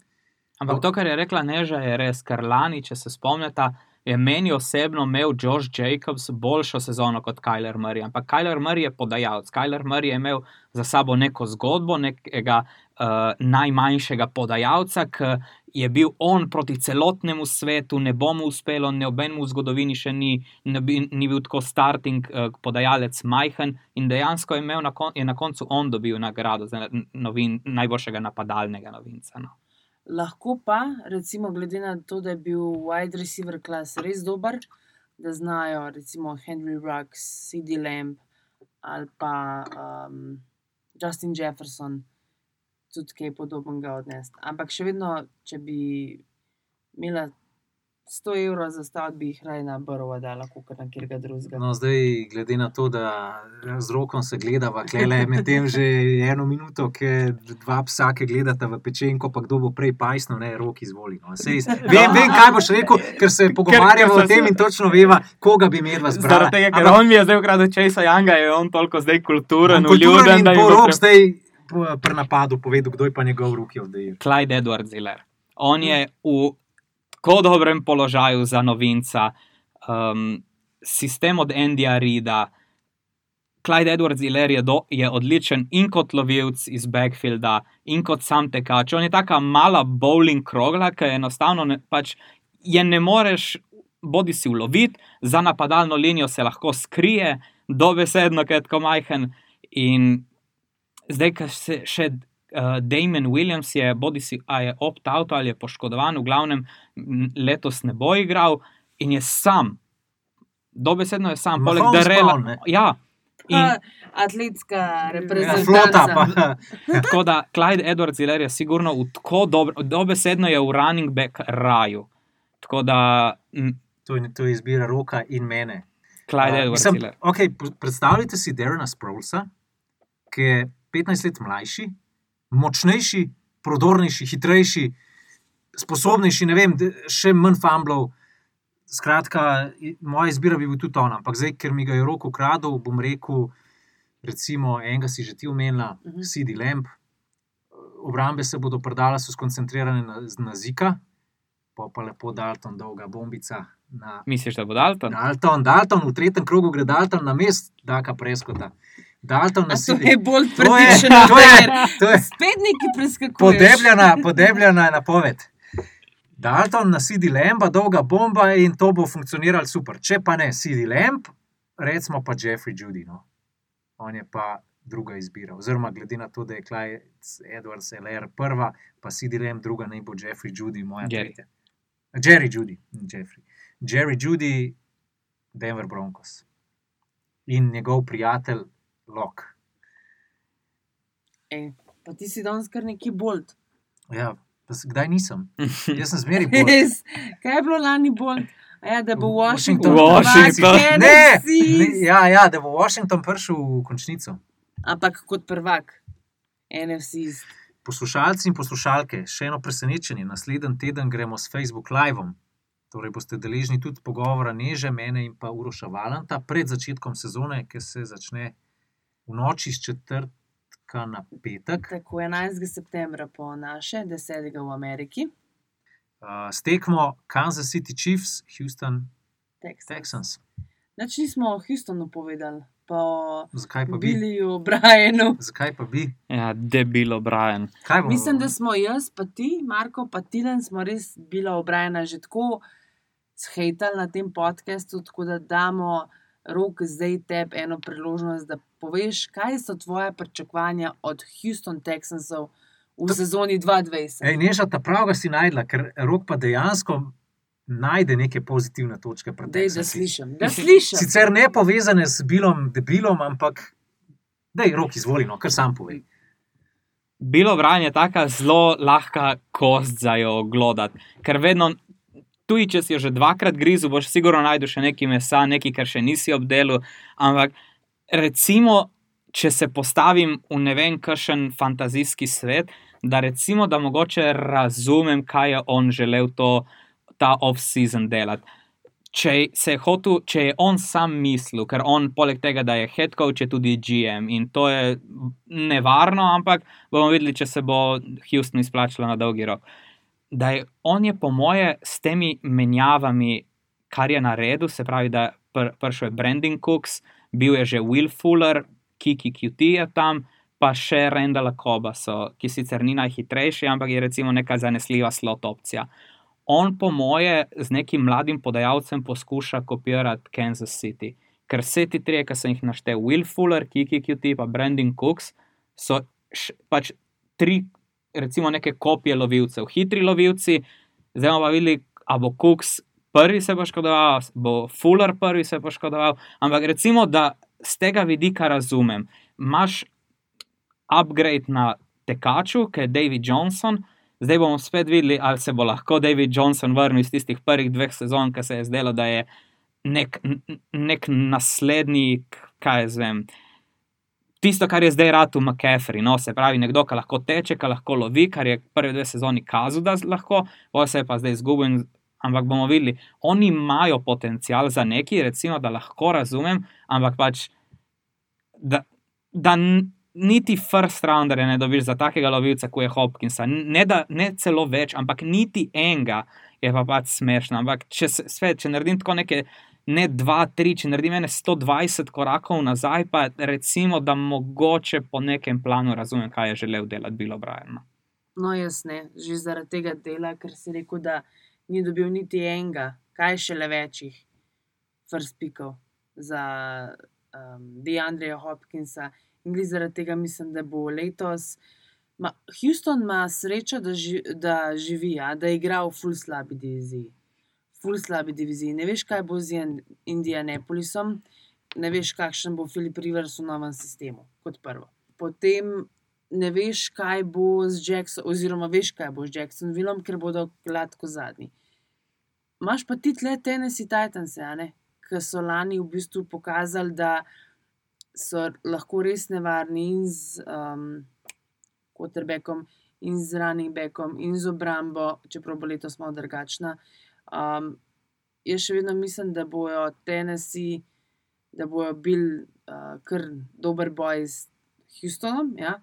Ampak to, kar je rekla Neža, je res, ker lani, če se spomnite, je meni osebno imel Josh Jacobs boljšo sezono kot Kyler Murray. Ampak Kyler Murray je podajalec. Kyler Murray je imel za sabo neko zgodbo, nekega uh, najmanjšega podajalca, ki je bil on proti celotnemu svetu, ne bo mu uspelo, nobenemu v zgodovini še ni, ne bi, ni bil tako starting uh, podajalec majhen in dejansko je, na, kon, je na koncu on dobil nagrado za novin, najboljšega napadalnega novinca. No. Lahko pa, recimo, glede na to, da je bil wide receiver klas res dober, da znajo, recimo, Henry Ruggs, CD Lamb ali pa um, Justin Jefferson tudi kaj podobnega odnesti. Ampak še vedno, če bi imela 100 evrov za stavek, bi jih raje na brvo dala, kot na kjer drugega. No, zdaj, glede na to, da z rokom se gledava, klele je medtem že eno minuto, ki dva psa, ki gledata v pečenko, pa kdo bo prej pajsno, ne, rok izvoli. No. Sej, vem, vem, kaj boš rekel, ker se pogovarjamo o tem in točno veva, koga bi imel. Zaradi tega, ker on mi je zdaj ukradel Česa Janga, je on toliko zdaj kulturen, vljuden, in da je bo rok pre- zdaj pri napadu povedal, kdo je pa njegov ruki od Dejra. Clyde Edwards Ziller. On je v tako dobrem položaju za novinca, um, sistem od Andyja Rida. Clyde Edwards Ziller je, je odličen in kot lovilc iz backfielda, in kot sam tekač. On je taka mala bowling krogla, ki enostavno ne, pač je ne moreš bodi si uloviti, za napadalno linijo se lahko skrije, dobesedno, ker je tako majhen. In zdaj, ko se še uh, Damon Williams je, bodi si je opt-out ali je poškodovan, v glavnem letos ne bo igral in je sam. Dobesedno je sam, poleg Darela. Ja. In, Pa Atletska Ja, reprezentanca. pa. tako da Clyde Edwards Hiller je sigurno v tako dobro, dobesedno je v running back raju. Tako da m, To je, to je izbira roka in mene. Clyde Uh, Edwards mislim, Hiller. okay, predstavljajte si Derena Sproulsa, ki je 15 let mlajši, močnejši, prodornejši, hitrejši, sposobnejši, ne vem, še manj fumblov. Skratka, moja izbira bi bil tudi on, ampak zdaj, ker mi ga je rok ukradel, bom rekel, recimo, enega si že ti omenila, Mhm. CD Lamp. Obrambe se bodo predale, so skoncentrirane na, na zika, pa pa lepo Dalton, dolga bombica na Misliš, da bo Dalton? Dalton, Dalton, v tretjem krogu gre Dalton na mest, Daka Preskota. Dalton nas to je bolj To je- predišen to je- primer. to je Spet neki preskakuješ. podebljena, podebljena napoved. Dalton na CD Lampa, dolga bomba in to bo funkcioniralo super. Če pa ne CD Lamp, recimo pa Jeffrey Judy. No. On je pa druga izbira. Oziroma, glede na to, da je Clyde Edwards LR prva, pa CD Lamp druga, naj bo Jeffrey Judy, moja Jerry. tretja. Jerry Judy, Jeffrey. Jerry Judy, Denver Broncos. In njegov prijatelj Lok. Ej, pa ti si danes kar neki bolt. Ja, pa kdaj nisem? Jaz sem zmeri bolj. Res, kaj je bilo lani bolt? A Ja, da bo Washington. Washington. Prvak Ne, ne, ja, ja, da bo Washington prišel v končnico. Ampak kot prvak. NFC. Poslušalci in poslušalke, še eno presenečenje. Naslednji teden gremo s Facebook Live. Torej boste deležni tudi pogovora Neže, mene in pa Uroša Valanta pred začetkom sezone, ki se začne v noči z četrtka na petek. Tako 11. septembra po naše, 10. v Ameriki. Uh, stekmo Kansas City Chiefs, Houston Texas. Texans. Nač nismo o Houstonu povedali, pa o Zakaj pa bi? Billiju, Brianu. Zakaj pa bi? Ja, debilo, Brian. Mislim, da smo jaz, pa ti, Marko, pa Tilen, smo res bila obrajena že tako shejtali na tem podkastu, tako da damo rok zdaj tebi eno priložnost, da poveš, kaj so tvoje pričakovanja od Houston Texansov v sezoni 2020. Ej, Neža, ta pravga si najdla, ker rok pa dejansko najde neke pozitivne točke. Dej, da slišim, da slišim. Sicer ne povezane s bilom, debilom, ampak da je rok izvoljeno, kar sam povej. Bilo branje je tako zelo lahka kost za jo glodati, ker vedno, tudi če si jo že dvakrat grizel, boš sigurno najdel še nekaj mesa, nekaj, kar še nisi obdelal. Ampak recimo, če se postavim v ne vem, kakšen fantazijski svet, da recimo, da mogoče razumem, kaj je on želel to, ta off-season delati. Če, je hotel, če je on sam mislil, ker on, poleg tega, da je head coach, je tudi GM in to je nevarno, ampak bomo videli, če se bo Houston izplačalo na dolgi rok. Da je on je, po moje, s temi menjavami, kar je naredil, se pravi, da pr, prišel je Brandon Cooks, bil je že Will Fuller, Kiki QT je tam, pa še Rendala Koba, so, ki sicer ni najhitrejši, ampak je recimo neka zanesljiva slot opcija. On, po moje, z nekim mladim podajalcem poskuša kopirati Kansas City. Ker vse ti trije, ki sem jih naštel, Will Fuller, Kiki QT in Brandon Cooks, so pač tri, recimo, neke kopije lovilcev, hitri lovilci. Zdaj bomo pa videli, a bo Cooks prvi se poškodoval, bo Fuller prvi se poškodoval. Ampak recimo, da z tega vidika razumem, imaš upgrade na tekaču, ki je David Johnson. Zdaj bomo spet videli, ali se bo lahko David Johnson vrnil iz tistih prvih dveh sezon, ki se je zdelo, da je nek, nek naslednik, kaj jaz vem. Tisto, kar je zdaj v McCaffrey, no, se pravi, nekdo, ki lahko teče, ki lahko lovi, kar je prve dve sezoni kazal, da lahko, pa se je pa zdaj izgubil. Ampak bomo videli, oni imajo potencial za neki, recimo, da lahko razumem, ampak pač, da, da niti first rounder ne dobiš za takega lovilca, kot je Hopkinsa. Ne, da, ne celo več, ampak niti enega je pa pač smešno. Ampak če, svet, če naredim tako nekaj, ne dva, tri, če naredim ene 120 korakov nazaj, pa recimo, da mogoče po nekem planu razumem, kaj je želel delati Bilo Brian. No, jaz ne, že zaradi tega dela, ker si rekel, da ni dobil niti enega, kaj še le večjih, first pikov za um, Deandreja Hopkinsa. In glede zaradi tega mislim, da bo letos. Ma, Houston ima srečo, da, ži, da živi, ja, da je igral v full slabi diviziji. Full slabi diviziji. Ne veš, kaj bo z Indianapolisom, ne veš, kakšen bo Filip Rivers v novem sistemu, kot prvo. Potem ne veš, kaj bo z Jacksonom, oziroma veš, kaj bo z Jacksonvillom, ker bodo gladko zadnji. Máš pa ti tle Tennessee Titans, ki so lani v bistvu pokazali, da so lahko res nevarni in z um, quarterbackom, in z running backom, in z obrambo, čeprav bo letos malo drugačna. Um, jaz še vedno mislim, da bojo Tennessee, da bojo bili uh, kar dober boj z Houstonom, ja?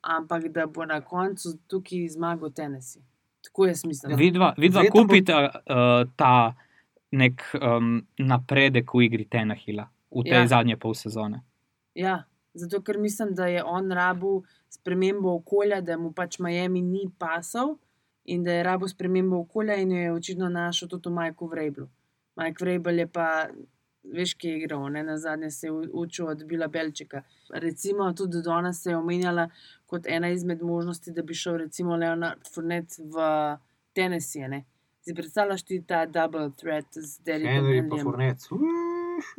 ampak da bo na koncu tukaj zmagal Tennessee. Tako jaz mislim. Vidva, vidva Verjetno bo- kupite uh, ta nek um, napredek v igri Tenahila v tej Ja. ja. zadnje pol sezone. Ja, zato ker mislim, da je on rabu spremembo okolja, da mu pač Miami ni pasal in da je rabu spremembo okolja in jo je očitno našel tudi v Majku Vrablu. Mike Vrabel je pa, veš, ki je igral, ne na zadnje se je učil od Bila Belčika. Recimo tudi danes se je omenjala kot ena izmed možnosti, da bi šel recimo Leonard Fournette v Tennessee. Ne? Si predstavljaš ti ta double threat z pa Henryjem?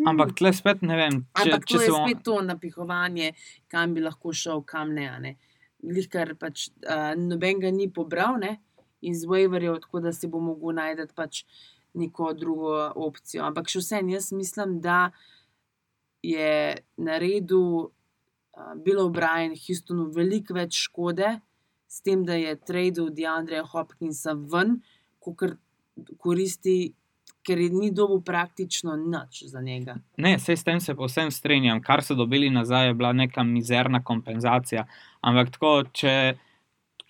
Ampak tle spet ne vem, če, Ampak če to se je spet to napihovanje, kam bi lahko šel, kam ne. a ne. Glih, kar pač uh, noben ga ni pobral ne? Iz Waverjev, tako da si bo mogel najti pač neko drugo opcijo. Ampak še vsem, jaz mislim, da je naredil uh, Bill O'Brien Houstonu veliko več škode s tem, da je tradil Deandreja Hopkinsa ven, kot koristi, ker ni dobil praktično nič za njega. Ne, sej s tem se povsem strinjam. Kar so dobili nazaj, je bila neka mizerna kompenzacija. Ampak tako, če.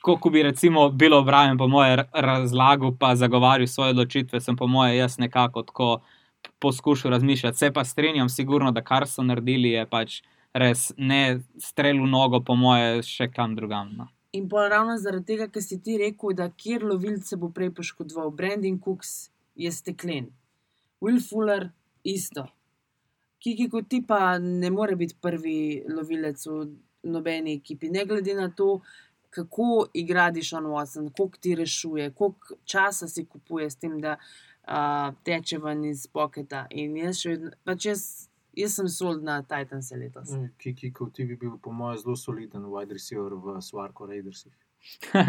Ko bi recimo bilo Brian, po moje, ra- razlagal, pa zagovarjal svoje odločitve, sem po moje jaz nekako tako poskušal razmišljati. Se pa strinjam, sigurno, da kar so naredili, je pač res ne strel v nogo, po moje, še kam drugam. No. In pol ravno zaradi tega, ker si ti rekel, da kjer lovilce bo prej poškodoval, Brandon Cooks je steklen, Will Fuller isto. Kiki kot ti pa ne more biti prvi lovilec v nobeni ekipi, ne glede na to, kako igra Dišon Watson, koliko ti rešuje, koliko časa si kupuje s tem, da uh, teče ven iz poketa. In jaz še vedno, pač jaz, jaz sem sold na Titanse letos. Kiki, kot ti bi bil, po mojem, zelo soliden wide receiver v Svarko Raidersih.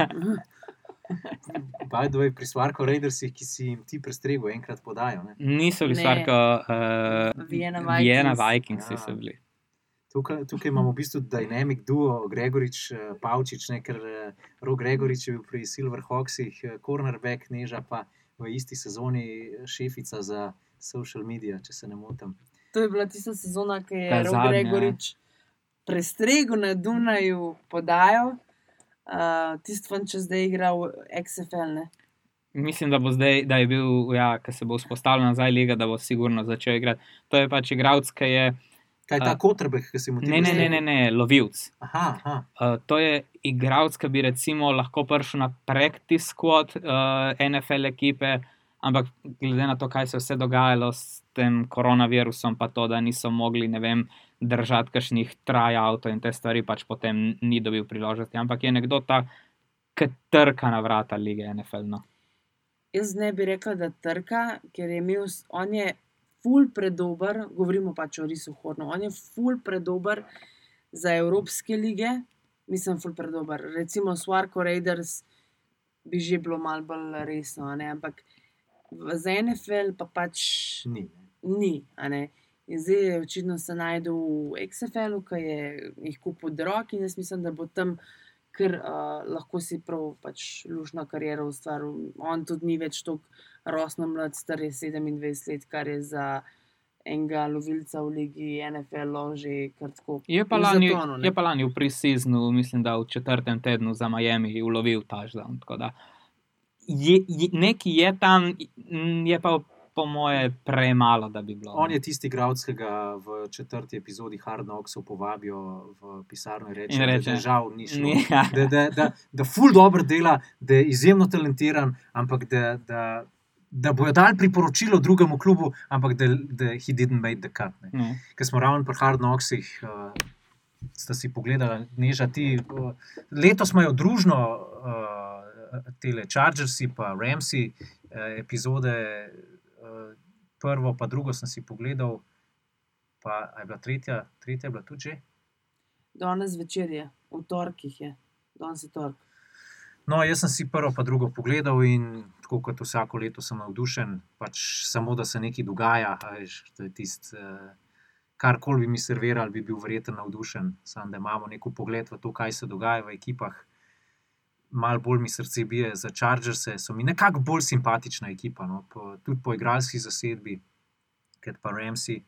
By the way, pri Svarko Raidersih, ki si jim ti prestregel, enkrat podajo. Ne? Niso bili kot uh, Vienna Vienna Vikings. Vikings, Ja. so bili. Tukaj, tukaj imamo v bistvu dynamic duo, Gregorič, eh, Pavčič, ne, ker eh, Rok Gregorič je bil pri Silverhawksih, eh, cornerback, Neža pa v isti sezoni šefica za social medije, če se ne motim. To je bila tista sezona, ki je ja. Gregorič prestregel na Dunaju, podajal. Uh, Tisti, če zdaj igra v XFL. Ne? Mislim, da bo zdaj, da je bil, ja, ki se bo vzpostavila nazaj liga, da bo sigurno začel igrati. To je pač igralec, ki je. Kaj je ta A- kotrbek, ki si mu ti Ne, ne, ne, ne, ne lovilc. Aha, aha. Uh, to je igralec, ki bi recimo lahko prišel na practice squad uh, NFL ekipe, ampak glede na to, kaj se je vse dogajalo s tem koronavirusom, pa to, da niso mogli, ne vem, držati kakšnih tryoutov in te stvari, pač potem ni dobil priložnosti. Ampak je nekdo ta, ki trka na vrata lige NFL. No. Jaz ne bi rekla, da trka, ker je imel, on je ful predober, govorimo pač o Risu Hornu, on je ful predober za evropske lige, mislim, ful predober. Recimo Swarko Raiders bi že bilo malo bolj resno, ampak za NFL pa pač Ni. ni. a ne. In zdaj je očitno se najdel v XFL-u, ki je jih kupil drog in jaz mislim, da bo tam ker uh, lahko si prav pač lušno kariero ustvaril. On tudi ni več tako rosno mlad, star je 27 let, kar je za enega lovilca v ligi NFL že kar tako. Je pa lani, zatonu, je pa lani v preseasonu, mislim, da v četrtem tednu za Miami ulovil da Je, je, nekaj je tam, je pa po moje premalo, da bi bilo. On je tisti igralec, ki ga v četrti epizodi Hard Knocksov povabijo v pisarno in reče, In reče, da žal ni šlo. Ja. Da, da, da, da ful dobro dela, da je izjemno talentiran, ampak da, da, da bojo dali priporočilo drugemu klubu, ampak da, da he didn't make the cut. Ne. Ker smo ravno pri Hard Knocksih, uh, sta si pogledala, neža ti. Uh, letos imajo družno uh, tele Chargersi, pa Ramsi uh, epizode, prvo, pa drugo sem si pogledal, pa a je bila tretja, tretja je bila tudi že. Danes večer je, v torkih je, danes je tork. No, jaz sem si prvo, pa drugo pogledal in tako kot vsako leto sem navdušen, pač samo da se nekaj dogaja. Veš, to je tisto, uh, kar koli bi mi servirali, bi bil verjetno navdušen. Sam da imamo neko pogled v to, kaj se dogaja v ekipah. Mal bolj mi srce bije za Chargers, so mi nekako bolj simpatična ekipa, no? po, tudi po igralski zasedbi, kot pa Ramsi.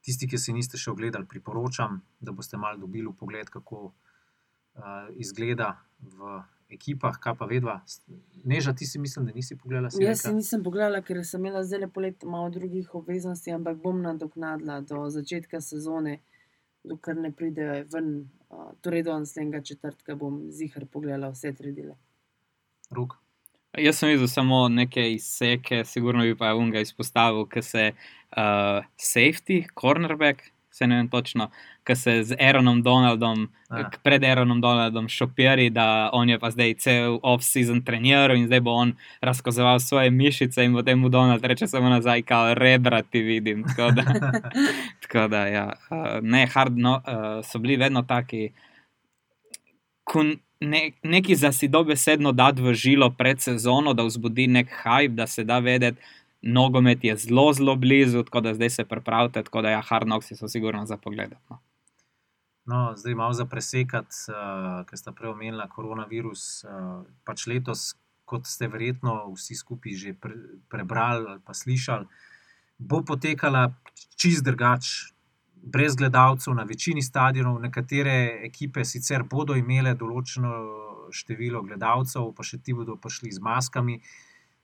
Tisti, ki si niste še ogledali, priporočam, da boste mal dobili pogled, kako uh, izgleda v ekipah, kaj pa vedva. Neža, ti si mislim, da nisi pogledala Jaz si nisem pogledala, ker sem imela zdaj lepo let malo drugih obveznosti, ampak bom nadoknadila do začetka sezone, dokler ne pride ven. Uh, torej, do naslednjega četrtka bom zihar pogledala vse tri dele. Rok. Jaz sem videl samo neke izseke, sigurno bi pa unga izpostavil, ki se uh, safety, cornerback, se ne vem točno, ki se z Aaronom Donaldom, Ja. pred Aaronom Donaldom šopiri, da on je pa zdaj cel off-season treniral in zdaj bo on razkazoval svoje mišice in potem mu Donald reče samo nazaj, kao rebra ti vidim. Tako da, tako da ja, uh, ne, hard, no, uh, so bili vedno taki. ko Ne, neki za si dobesedno dati v žilo pred sezono, da vzbudi nek hype, da se da vedeti, nogomet je zelo, zelo blizu, tako da zdaj se pripravite, tako da ja, hard knocks so sigurno za pogled. No. No, zdaj malo za presekati, uh, ker ste prej omenili koronavirus. Uh, pač letos, kot ste verjetno vsi skupaj že pre, prebrali ali pa slišali, bo potekala čist drugače. Brez gledalcev na večini stadionov, nekatere ekipe sicer bodo imele določeno število gledalcev, pa še ti bodo prišli z maskami,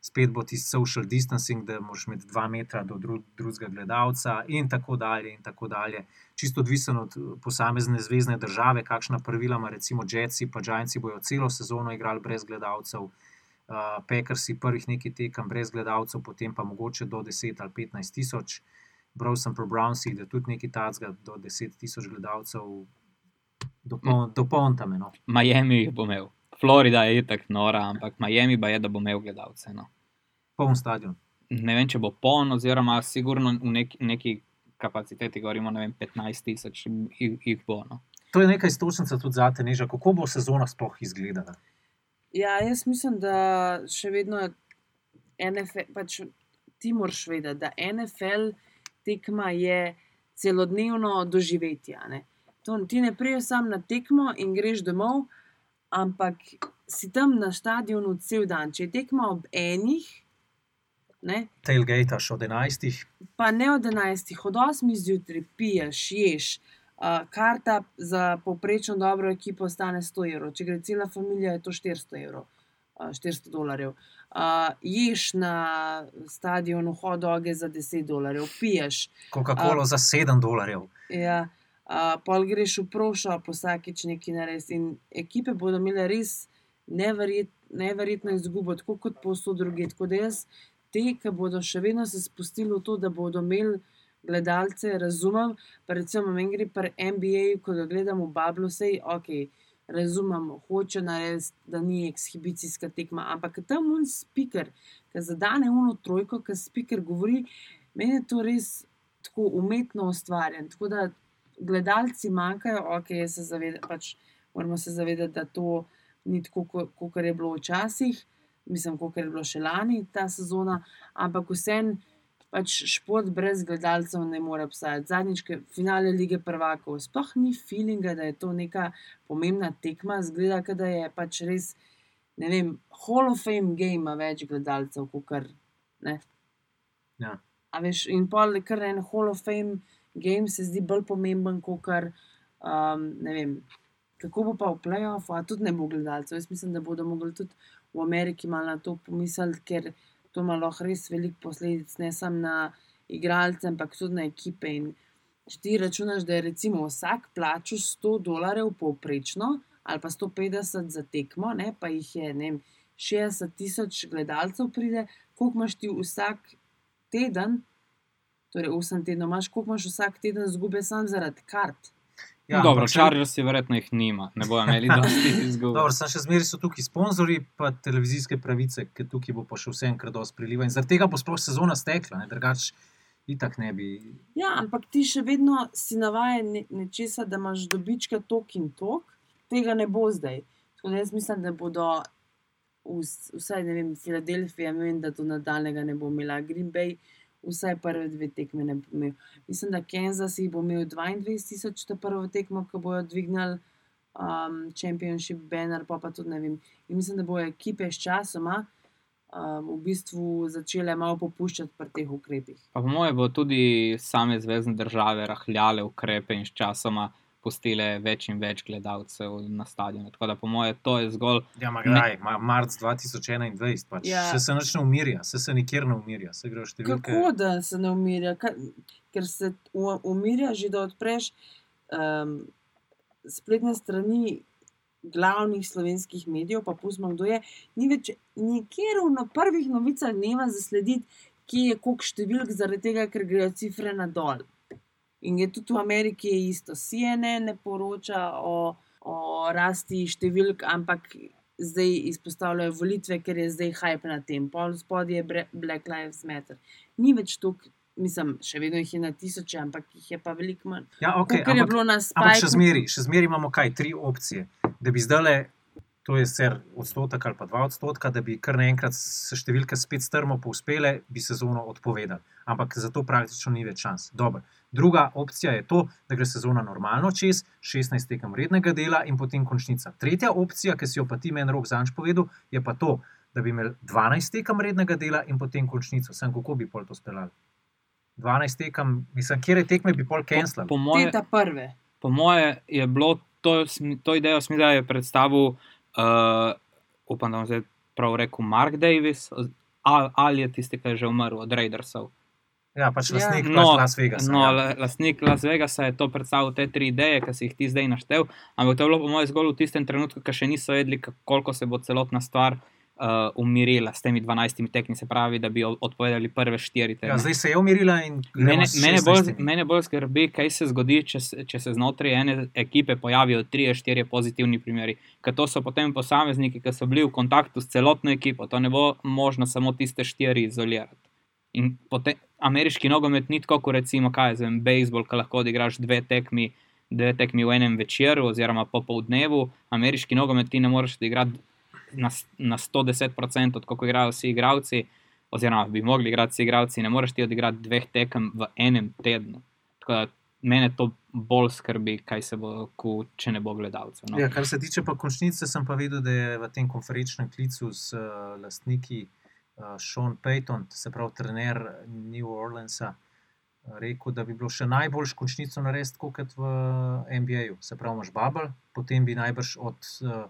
spet bo tisti social distancing, da moraš imeti dva metra do dru drugega gledalca, in tako dalje. In tako dalje čisto odvisen od eh, posamezne zvezdne države, kakšna pravila ima, recimo Jetsi, pa Giantsi bojo celo sezono igrali brez gledalcev, uh, Packersi prvih nekaj tekem brez gledalcev, potem pa mogoče do 10 ali 15 tisoč. Bral sem pro Brownsih, da tudi nekaj tacga do 10 tisoč gledalcev, dopolnite me. No. Miami jih bo imel. Florida je itak nora, ampak Miami pa je, da bo imel gledalce. No. Poln stadion. Ne vem, če bo poln, oziroma sigurno v neki, neki kapaciteti, govorimo, vem, 15 tisoč jih, jih bo. No. To je nekaj istočnica tudi za te, neža, kako bo sezona sploh izgledala. Ja, jaz mislim, da še vedno NFL, pač ti moraš vedeti, da NFL tekma je celodnevno doživetje. a ne. To, ti ne priješ sam na tekmo in greš domov, ampak si tam na stadionu cel dan. Če je tekma ob enih, ne, Tailgate še od 11. pa ne od 11, od 8 zjutraj piješ, ješ. Uh, karta za povprečno dobro ekipo stane 100 evrov, če gre cela familija, je to 400 evrov. uh, 400 dolarjev. Uh, ješ na stadionu hot doge za 10 dolarjev, piješ. Coca-Cola za 7 dolarjev. Ja, uh, pol greš v prošo, posakič nekaj narediti. In ekipe bodo imele res neverjet, neverjetno izgubo, tako kot posod druge. Tako da jaz te, ki bodo še vedno se spustili v to, da bodo imeli gledalce, razumem. Recimo, meni gre pri NBA, ko ga gledam v Bablu, sej ok. Razumem, hoče narediti, da ni ekshibicijska tekma, ampak tam un speaker, ki zadane uno trojko, ki speaker govori, meni je to res tako umetno ustvarjen. Tako da gledalci manjkajo, ok, se zavedam, pač moramo se zavedati, da to ni tako, ko- kot je bilo včasih, mislim, kot je bilo še lani ta sezona, ampak vsem pač šport brez gledalcev ne more obstajati. Zadnjič, ki finale lige prvakov, sploh ni feelinga, da je to neka pomembna tekma, zgleda, da je pač res, ne vem, Hall of Fame game več gledalcev, kot kar. Ne? Ja. A veš, in pol, kar en Hall of Fame game se zdi bolj pomemben, kot kar, um, ne vem, kako bo pa v playoffu, a tudi ne bo gledalcev. Jaz mislim, da bodo mogli tudi v Ameriki malo na to pomisliti, ker to ima lahko res veliko posledic, ne samo na igralce, ampak tudi na ekipe. In če ti računaš, da je recimo vsak plačal 100 dolarjev povprečno ali pa 150 za tekmo, ne, pa jih je ne vem, 60 tisoč gledalcev pride, koliko imaš ti vsak teden, torej 8 tednov, imaš, koliko imaš vsak teden zgube sam zaradi kart. Ja, Dobro, še- Chargersi verjetno jih nima, ne bojo imeli dosti izgub. Dobro, sem še zmeraj so tukaj sponzorji, pa televizijske pravice, ki tukaj bo pa še vse enkrat dosti priliva. In zaradi tega bo sploh sezona stekla, ne? drugače itak ne bi. Ja, ampak ti še vedno si navajen ne, nečesa, da imaš dobička tok in tok, tega ne bo zdaj. Tako da jaz mislim, da bodo vs, vsaj, ne vem, Filadelfija, vem, da do nadaljnega ne bo imela Green Bay, vsaj prve dve tekme ne bo imel. Mislim, da Kansas jih bo imel 22 tisoč, ta prvo tekmo, ko bojo dvignili um, Championship banner, pa pa tudi ne vem. In mislim, da bojo ekipe s časoma um, v bistvu začele malo popuščati pri teh ukrepih. Pa po mojem bo tudi same zvezdne države rahljale ukrepe in sčasoma pustile več in več gledalcev na stadionu. Tako da po mojem to je zgolj Ja, ma kdaj, ma, marc 2021, pač. Ja. ja. se nič ne umirja, se se nikjer ne umirja, se gre v številke. Kako da se ne umirja? Ka, ker se umirja že, da odpreš um, spletne strani glavnih slovenskih medijev, pa pustimo, kdo je. Ni več nikjer v na prvih novicah dneva zaslediti, kje je koliko številk, zaradi tega, ker grejo cifre nadol. In je tudi v Ameriki je isto. CNN ne poroča o, o rasti številk, ampak zdaj izpostavljajo volitve, ker je zdaj hype na tem. Pol spodaj je Black Lives Matter. Ni več toliko, mislim, še vedno jih je na tisoče, ampak jih je pa veliko manj. Ja, okay, je ampak, bilo na ampak še spajku. zmeri, še zmeri imamo kaj, tri opcije. Da bi zdaj, to je sicer odstotek ali pa dva odstotka, da bi kar naenkrat se številke spet strmo povzpele, bi sezono odpovedali. Ampak za to praktično ni več šans. Dobro. Druga opcija je to, da gre sezona normalno čez 16 tekem rednega dela in potem končnica. Tretja opcija, ki si jo pa ti meni rok zanč povedal, je pa to, da bi imeli 12 tekem rednega dela in potem končnico. Sem kako bi pol to speljali? 12 tekem, mislim, kje tekme bi pol po, cancel. po Te mojem. ta prve. Po moje je bilo to, to idejo, smi, da je predstavil, uh, upam, da bom zdaj prav rekel, Mark Davis, ali, ali je tisti, ki je že umrl od Raidersov. Ja, pač Ja. lastnik No, no, Las Vegasa. No, ja. la- lastnik Las Vegasa je to predstavil, te tri ideje, ki si jih ti zdaj naštel, ampak to je bilo po mojem zgolj v tistem trenutku, ko še niso vedeli, koliko se bo celotna stvar uh, umirila s temi 12 tekmi, se pravi, da bi odpovedali prve štiri tedne. Ja, zdaj se je umirila in Mene, mene, bolj, 16. mene bolj skrbi, kaj se zgodi, če, se- če se znotraj ene ekipe pojavijo tri, štiri pozitivni primeri. Ker to so potem posamezniki, ki so bili v kontaktu s celotno ekipo. To ne bo možno samo tiste štiri izolirati. In potem ameriški nogomet ni tako, kot recimo, kaj je zvem, bejzbol, ki lahko odigraš dve tekmi. Dve tekmi v enem večeru, oziroma popoldnevu, ameriški nogomet ti ne moreš odigrati na, na 110%, kot igrajo vsi igravci, oziroma bi mogli igrati vsi igravci, ne moreš ti odigrati dveh tekem v enem tednu. Tako da mene to bolj skrbi, kaj se bo, ko, če ne bo gledalcev. No. Ja, kar se tiče pa končnice, sem pa videl, da je v tem konferenčnem klicu s uh, lastniki uh, Sean Payton, se pravi trener New Orleansa, uh, rekel, da bi bilo še najboljš končnico narediti kot v NBA-ju. Se pravi, imaš Bubble, potem bi najbrž od uh,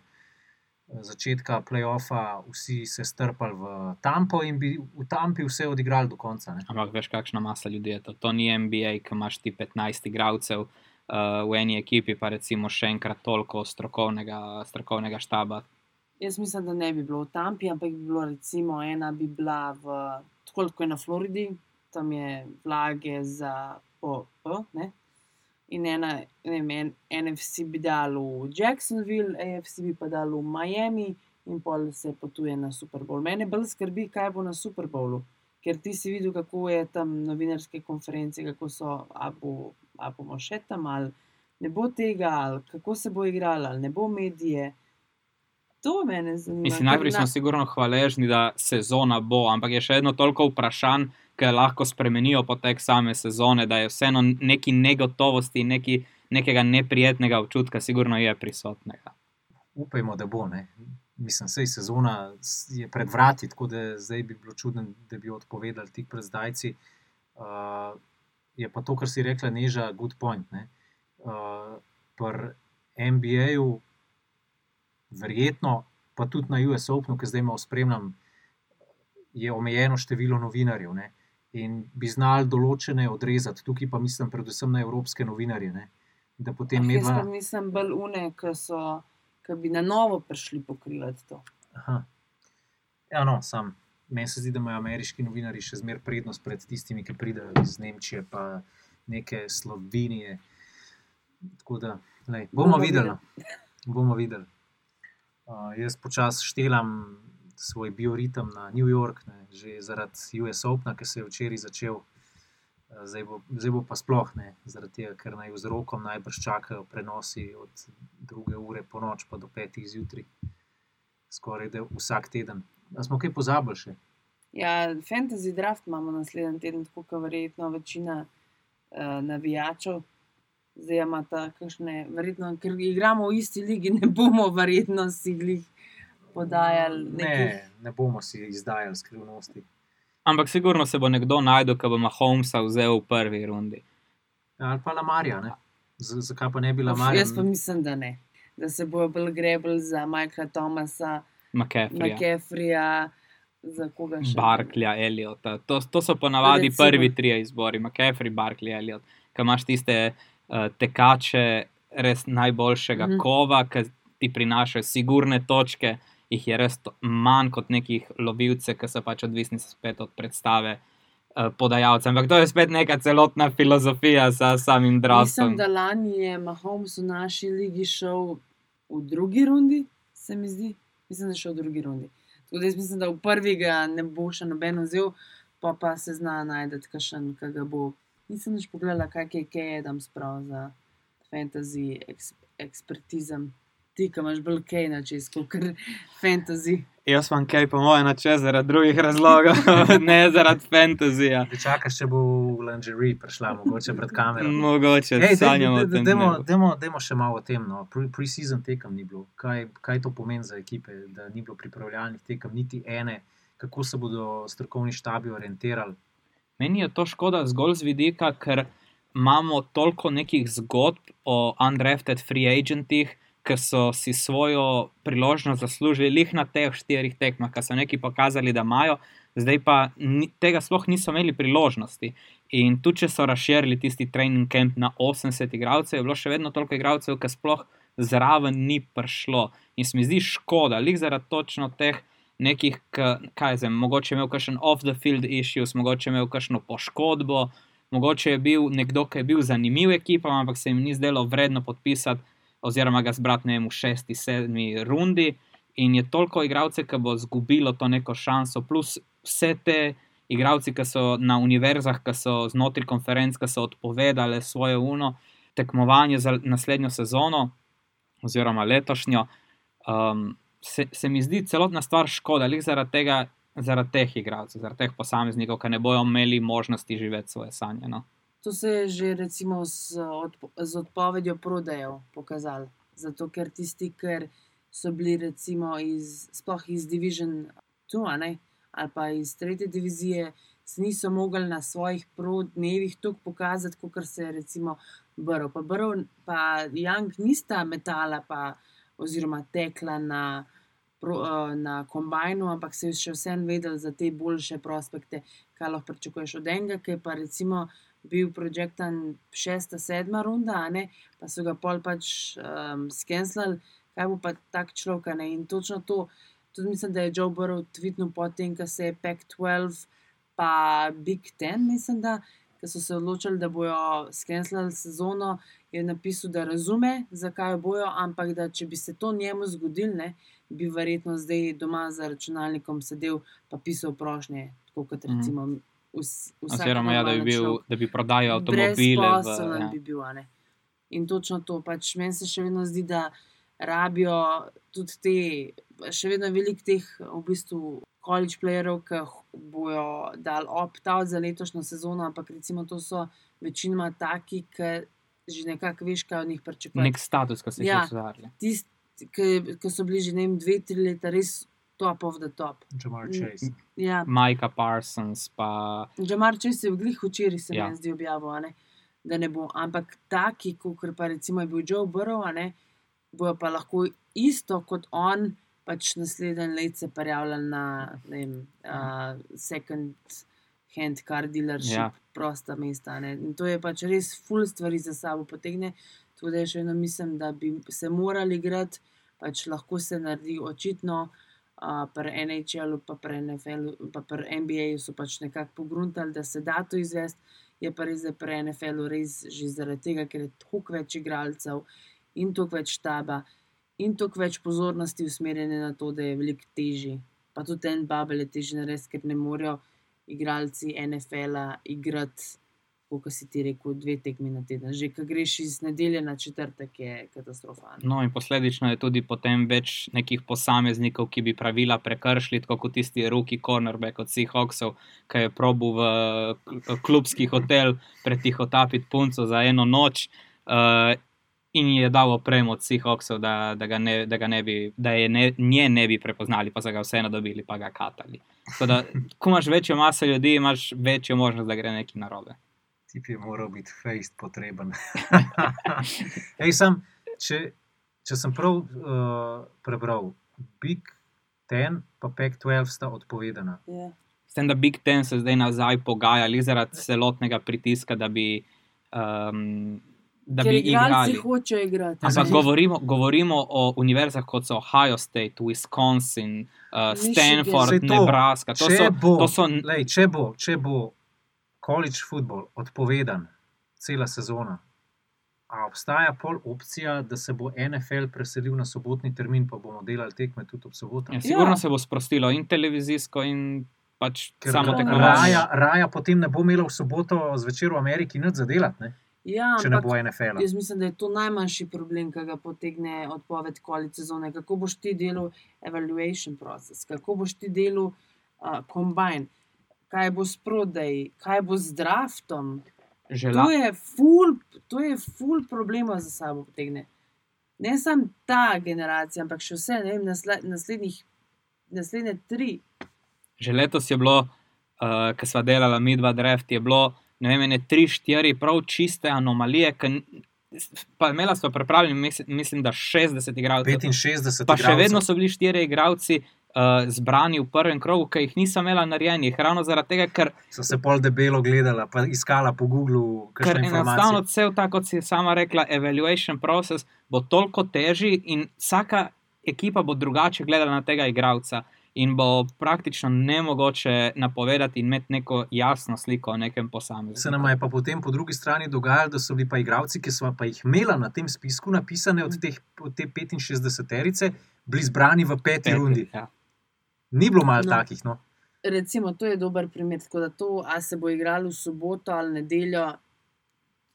začetka playoffa vsi se strpali v Tampo in bi v Tampi vse odigrali do konca. Ne? Ampak veš, kakšna masa ljudi je to. To ni NBA, ki imaš ti 15 igralcev uh, v eni ekipi, pa recimo še enkrat toliko strokovnega, strokovnega štaba. Jaz mislim, da ne bi bilo v Tampi, ampak bi bilo recimo ena bi bila v tako kot je na Floridi, tam je vlage za PO. In ena, ne vem, en, NFC bi dal v Jacksonville, AFC bi pa dal v Miami, in pol se potuje na Super Bowl. Mene bolj skrbi, kaj bo na Super Bowlu, ker ti si videl, kako je tam novinarske konference, kako so, a, bo, a bomo še tam ali ne bo tega, ali kako se bo igralo, ali ne bo medije. To me zanima. Mislim, najprej smo sigurno hvaležni, da sezona bo, ampak je še vedno toliko vprašanj, ki lahko spremenijo potek same sezone, da je vseeno neki negotovosti, neki, nekega neprijetnega občutka, sigurno je prisotnega. Upajmo, da bo. Ne? Mislim, da je sezona je pred vrati, tako da zdaj bi bilo čudno, da bi odpovedali tik pred zdajci. Uh, je pa to, kar si rekla, neža, good point. Uh, Pri NBA-ju verjetno pa tudi na US Openu, ki zdaj malo spremljam, je omejeno število novinarjev ne? in bi znali določene odrezati. Tukaj pa mislim predvsem na evropske novinarje. Ne? Da potem Ah, medva. Jaz mislim bolj une, ki so, ki bi na novo prišli pokrivati to. Aha. Ja, no, sam. Meni se zdi, da imajo ameriški novinari še zmeraj prednost pred tistimi, ki pridejo iz Nemčije, pa neke Slovenije. Tako da, lej, bomo, Bomo videli. no. Bomo videli. Jaz počasi štelam svoj bioritem na New York, ne, že zaradi US Opna, ki se je včeraj začel. Zdaj bo, zdaj bo pa sploh ne, zaradi tega, ker naj vzrokom najbrž čakajo prenosi od druge ure po noč pa do petih zjutraj, skoraj da vsak teden. A smo kaj pozabili še? Ja, fantasy draft imamo naslednji teden, tako kot verjetno večina uh, navijačev. Zdaj ima ta kakšne, verjetno, ker igramo v isti ligi, ne bomo verjetno si glih podajali nekih. Ne, ne bomo si izdajali skrivnosti. Ampak sigurno se bo nekdo najdel, ki bo Mahomesa vzel v prvi rundi. Ali pa Lamarja, ne? Z, zakaj pa ne bi Lamarja? Jaz pa mislim, da ne. Da se bojo bolj grebili za Thomasa, McCaffrey. McCaffreyja, za koga še. Barklja, Eliota. To, to so ponavadi prvi trije izbori, McCaffrey, Barkley, Eliot. Ki imaš tiste uh, tekače, res najboljšega mm kova, ki ti prinašajo sigurne točke, jih je res manj kot nekih lovilcev, ki so pač odvisni spet od predstave. uh, Podajalcem. Ampak to je spet neka celotna filozofija za samim draftom. Mislim, da lani je Mahomes v naši ligi šel v drugi rundi, se mi zdi. Mislim, da je šel v drugi rundi. Tako da jaz mislim, da v prvi ga ne bo še noben vzel, pa pa se zna najti kašen, ki ga bo. Nisem več pogledala, kaj je kaj Adam sprav za fantasy eks, ekspertizem. Ti, ki imaš bolj kaj na česku, ker fantasy. Jaz sem kaj, po mojem, načel zaradi drugih razlogov, ne zaradi fantazija. Da čakaš, če bo v lingerie prišla, mogoče pred kamero. Mogoče Ej, sanjamo o daj- daj- tem. Dajmo dnevu. dajmo- dajmo še malo o tem. No. Pre- Pre-season tekem ni bilo. Kaj, kaj to pomeni za ekipe, da ni bilo pripravljalnih tekem, niti ene, kako se bodo strokovni štabi orientirali. Meni je to škoda zgolj z vidika, ker imamo toliko nekih zgodb o undrafted free agentih, ki so si svojo priložnost zaslužili lih na teh štirih tekmah, ki so neki pokazali, da imajo, zdaj pa ni, tega sploh niso imeli priložnosti. In tudi, če so razširili tisti trening camp na 80 igralcev, je bilo še vedno toliko igralcev, ki sploh zraven ni prišlo. In se mi zdi škoda, lih zaradi točno teh nekih, kaj zdaj, mogoče je imel kakšen off-the-field issues, mogoče je imel kakšno poškodbo, mogoče je bil nekdo, ki je bil zanimiv ekipam, ampak se jim ni zdelo vredno podpisati, oziroma ga zbrati ne vem, v šesti, sedmi rundi. In je toliko igralcev, ki bo izgubilo to neko šanso, plus vse te igralci, ki so na univerzah, ki so znotraj konferenc, ki so odpovedali svoje uno tekmovanje za naslednjo sezono, oziroma letošnjo. Um, se, se mi zdi celotna stvar škoda, lih zaradi tega, zaradi teh igralcev, zaradi teh posameznikov, ki ne bodo imeli možnosti živeti svoje sanje. No. To se je že recimo z, odpo z odpovedjo prodajev pokazalo. Zato, ker tisti, ki so bili recimo iz, sploh iz Division 2 a ne, ali pa iz tretje divizije, se niso mogli na svojih dnevih tako pokazati, kot se je recimo Brov. Pa Brov in Young nista metala, pa, oziroma tekla na pro, uh, na kombajnu, ampak se je še vsem vedel za te boljše prospekte, kaj lahko pričakuješ od enega, ki je pa recimo bil projektan šesta, sedma runda, ne, pa so ga pol pač um, skenslali, kaj bo pa tak človek. ne. In točno to, tudi mislim, da je Joe Burrow tvitnil potem, ko se je Pac-12 pa Big Ten, mislim, da ko so se odločili, da bojo skenslali sezono, je napisal, da razume, zakaj jo bojo, ampak da če bi se to njemu zgodilo, bi verjetno zdaj doma za računalnikom sedel in pisal prošnje, tako kot Mhm. recimo vs, vsak Oziroma, ja, da, bi bil, človek. da bi prodajal avtomobile. V, ja. bi bil. In točno to, pač meni se še vedno zdi, da rabijo tudi te, še vedno veliko teh v bistvu college playerjev, ki bojo dal opt-out za letošnjo sezono, ampak recimo to so večinoma taki, ki že nekako veš, kaj od njih pričakuješ. Nek status, ki se jih Ja. ja. ustvarja. Tisti, ki, ki so bili že ne vem, dve, tri leta res top of the top. Jamar Mm, Chase. Ja, Majka Parsons, pa Džamar, če se je v glih včeraj, se Ja. meni zdi objavil, a ne, da ne bo. Ampak taki, kot pa recimo je bil Joe Burrow, a ne, bojo pa lahko isto kot on, pač naslednji let se prijavljali na vem, uh, second hand car dealership, Ja. prosta mesta. ne. In to je pač res full stvari za sabo potegne. Tudi da še vedno mislim, da bi se morali igrati, pač lahko se naredi očitno. Uh, pri NHL-u, pa pri NFL-u, pa pri NBA-ju so pač nekako pogruntali, da se da to izvesti. Je pa res, da pri NFL-u res že zaradi tega, ker je toliko več igralcev in toliko več štaba in toliko več pozornosti usmerjene na to, da je veliko težje. Pa tudi en babel je težje narediti, ker ne morejo igralci NFL-a igrati, kot si ti rekel, dve tekmi na teden. Že ko greš iz nedelje na četrtek, je katastrofa. No, in posledično je tudi potem več nekih posameznikov, ki bi pravila prekršili, kot tisti Ruki Cornerback od Seahawksov, ki je probil v klubski hotel pretihotapiti punco za eno noč. Uh, In je dal opremo od Seahawksov, da, da, ga ne, da, ga ne bi, da je ne, nje ne bi prepoznali, pa so ga vseeno dobili, pa ga katali. Tako da, ko imaš večjo maso ljudi, imaš večjo možnost, da gre nekaj narobe. Tip je moral biti fejst potreben. Ej, sam, če, če sem prav uh, prebral, Big Ten pa Pac-12 sta odpovedana. Ja. S tem, da Big Ten se zdaj nazaj pogajali zaradi celotnega pritiska, da bi, um, da Ker bi igrali. hočejo igrati. a Ampak govorimo, govorimo o univerzah kot so Ohio State, Wisconsin, uh. Stanford, to, Nebraska. To če so, bo, to so lej, če bo, če bo college football odpovedan cela sezona, a obstaja pol opcija, da se bo NFL preselil na sobotni termin, pa bomo delali tekme tudi ob sobotah. ja, sigurno Ja. se bo sprostilo in televizijsko, in pač Ker samo tekmovanje. raja, raja potem ne bo imela v soboto zvečer v Ameriki nič zadelati, ne? Ja, če ne bo NFL. Jaz mislim, da je to najmanjši problem, ki ga potegne odpoved kvalitet sezone. Kako boš ti delal evaluation proces, kako boš ti delal uh, kombajn, kaj bo s prodaj, kaj bo z draftom. Žela, To je ful, to je ful problema za sabo potegne. Ne samo ta generacija, ampak še vse, ne vem, nasle, naslednjih, naslednje tri. že letos je bilo, uh, ko smo delali mi dva draft, je bilo ne vem, ne tri, štiri prav čiste anomalije. Pa imela smo pripravljeni, mis- mislim, da 60 igralcev. 65 Pa še igralcev. vedno so bili štiri igralci uh, zbrani v prvem krogu, ki jih nisem imela narejenih. Ravno zaradi tega, ker, So se pol debelo gledala, pa iskala po Googlu, ker enostavno cel ta, kot si sama rekla, evaluation process bo toliko težji in vsaka ekipa bo drugače gledala na tega igralca. In bo praktično nemogoče napovedati in imeti neko jasno sliko o nekem Se posamezniku. nam je pa potem po drugi strani dogajalo, da so bili pa igralci, ki smo pa jih imeli na tem spisku, napisane od, teh, od te 65-terice, bili zbrani v peti rundi. Ja. Ni bilo malo No. takih. No. Recimo, to je dober primer. Tako da to, a se bo igralo v soboto ali nedeljo,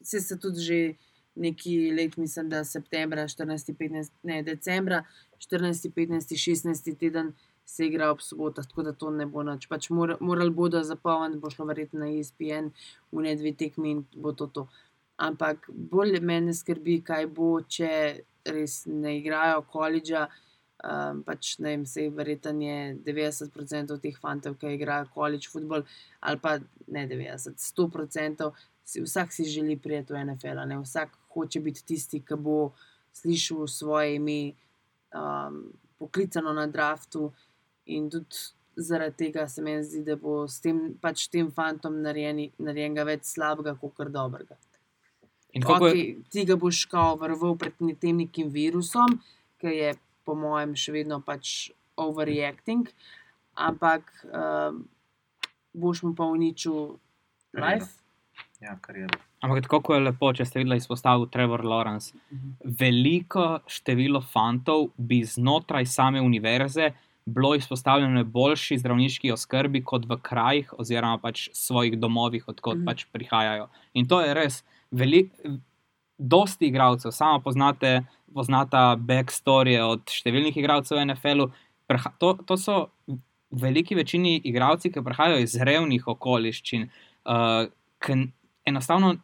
se se tudi že neki let, mislim, da septembra, 14, 15, ne, decembra, 14, 15, 16 teden se igra ob sobotah, tako da to ne bo noč. Pač mor, morali bodo zapolniti, bo šlo verjetno na ESPN, v ne dve tekmi in bo to to. Ampak bolj mene skrbi, kaj bo, če res ne igrajo koledža. Um, pač ne vem, se verjetno je 90% teh fantov, ki igrajo college football, ali pa ne 90, 100%, si, vsak si želi prijeti v NFL, ne vsak hoče biti tisti, ki bo slišal svoje ime um, poklicano na draftu in tudi zaradi tega se mi zdi, da bo s tem, pač tem fantom narejeni, narejenega več slabega, kot kar dobrega. In kako je, Okay, ti ga boš kao vrval pred tem nekim virusom, ki je po mojem še vedno pač overreacting, ampak um, boš mu pa uničil life. Ja, kariero. ampak kot je lepo, če ste videli izpostavil Trevor Lawrence. Veliko število fantov bi znotraj same univerze bilo izpostavljeno boljši zdravniški oskrbi kot v krajih oziroma pač svojih domovih, odkot Mhm. pač prihajajo. In to je res veliko. Dosti igralcev, samo poznate, poznata backstory od številnih igralcev v NFL-u. To, to so veliki večini igralci, ki prihajajo iz revnih okoliščin, uh, ki enostavno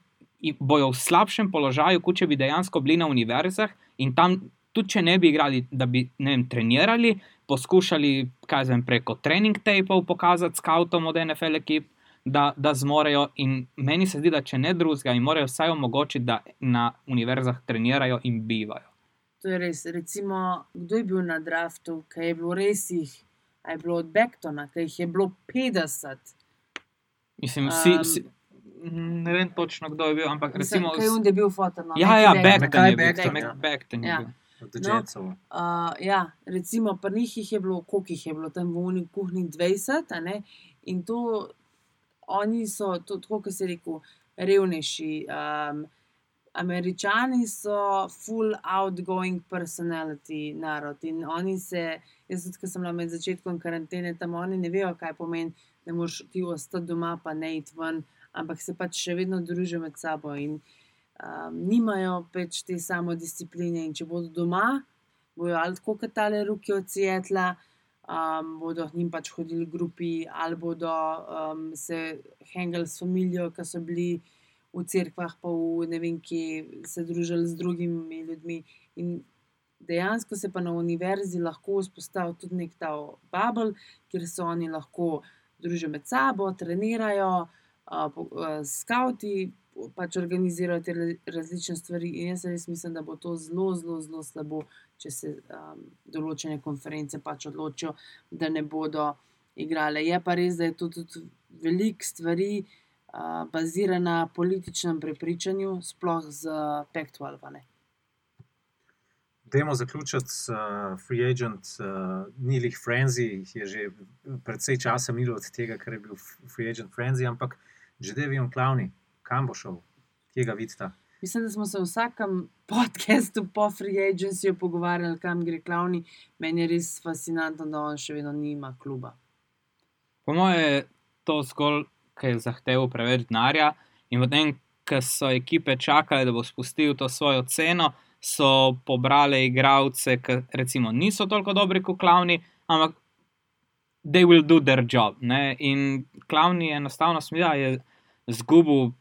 bojo v slabšem položaju, kot če bi dejansko bili na univerzah in tam, tudi če ne bi igrali, da bi ne vem, trenirali, poskušali kaj zvem, preko trening tapov pokazati skautom od NFL ekip, da, da zmorejo. In meni se zdi, da če ne drugega, jim morajo vsaj omogočiti, da na univerzah trenirajo in bivajo. To je res. Recimo, kdo je bil na draftu, ki je bilo res jih, a je bilo od Bektona, ki jih je bilo 50. Mislim, vsi, Um, vsi, ne vem točno, kdo je bil, ampak recimo. Kaj je on, da je bil fotor? No, Ja, ja, Beckton je bil, Beckton, Mac ja. Beckton je Ja. bil. Od No. Uh, ja, recimo, pri njih jih je bilo, koliko jih je bilo tam v uni kuhinji 20, a ne? in to oni so, to, tako kot se rekel, revnejši. Um, Američani so full outgoing personality narod in oni se, jaz tudi, ko sem bila med začetkom karantene, tam oni ne vejo, kaj pomeni, da moraš ti ostati doma, pa ne iti ven, ampak se pač še vedno družijo med sabo in um, nimajo več te samodiscipline. In če bodo doma, bojo ali tako kot tale ruke od Sietla, um, bodo njim pač hodili v grupi, ali bodo um, se hengali s familijo, ki so bili v cerkvah, pa v ne vem, kje se družili z drugimi ljudmi. In dejansko se pa na univerzi lahko vzpostavi tudi nek ta bubble, kjer se oni lahko družijo med sabo, trenirajo, uh, uh, skauti. Pač organizirajo te ra- različne stvari, in jaz res mislim, da bo to zelo, zelo, zelo slabo, če se um, določene konference pač odločijo, da ne bodo igrale. Je pa res, da je to tudi veliko stvari uh, bazira na političnem prepričanju, sploh z Pektual. Dajmo zaključiti s uh, Free Agent, uh, ni lih Frenzy, je že precej časa milo od tega, ker je bil Free Agent Frenzy, ampak že Devion Clowny, kam bo šel, kje ga vidita? Mislim, da smo se v vsakem podkastu po Free Agencyju pogovarjali, kam gre Klavni. Meni je res fascinantno, da on še vedno nima kluba. Po mojem je to zgolj, ker je zahteval preveč denarja. In potem, ko so ekipe čakale, da bo spustil to svojo ceno, so pobrale igralce, ki recimo niso toliko dobri kot klavni, ampak they will do their job. Ne? In klavni enostavno smija je zgubil.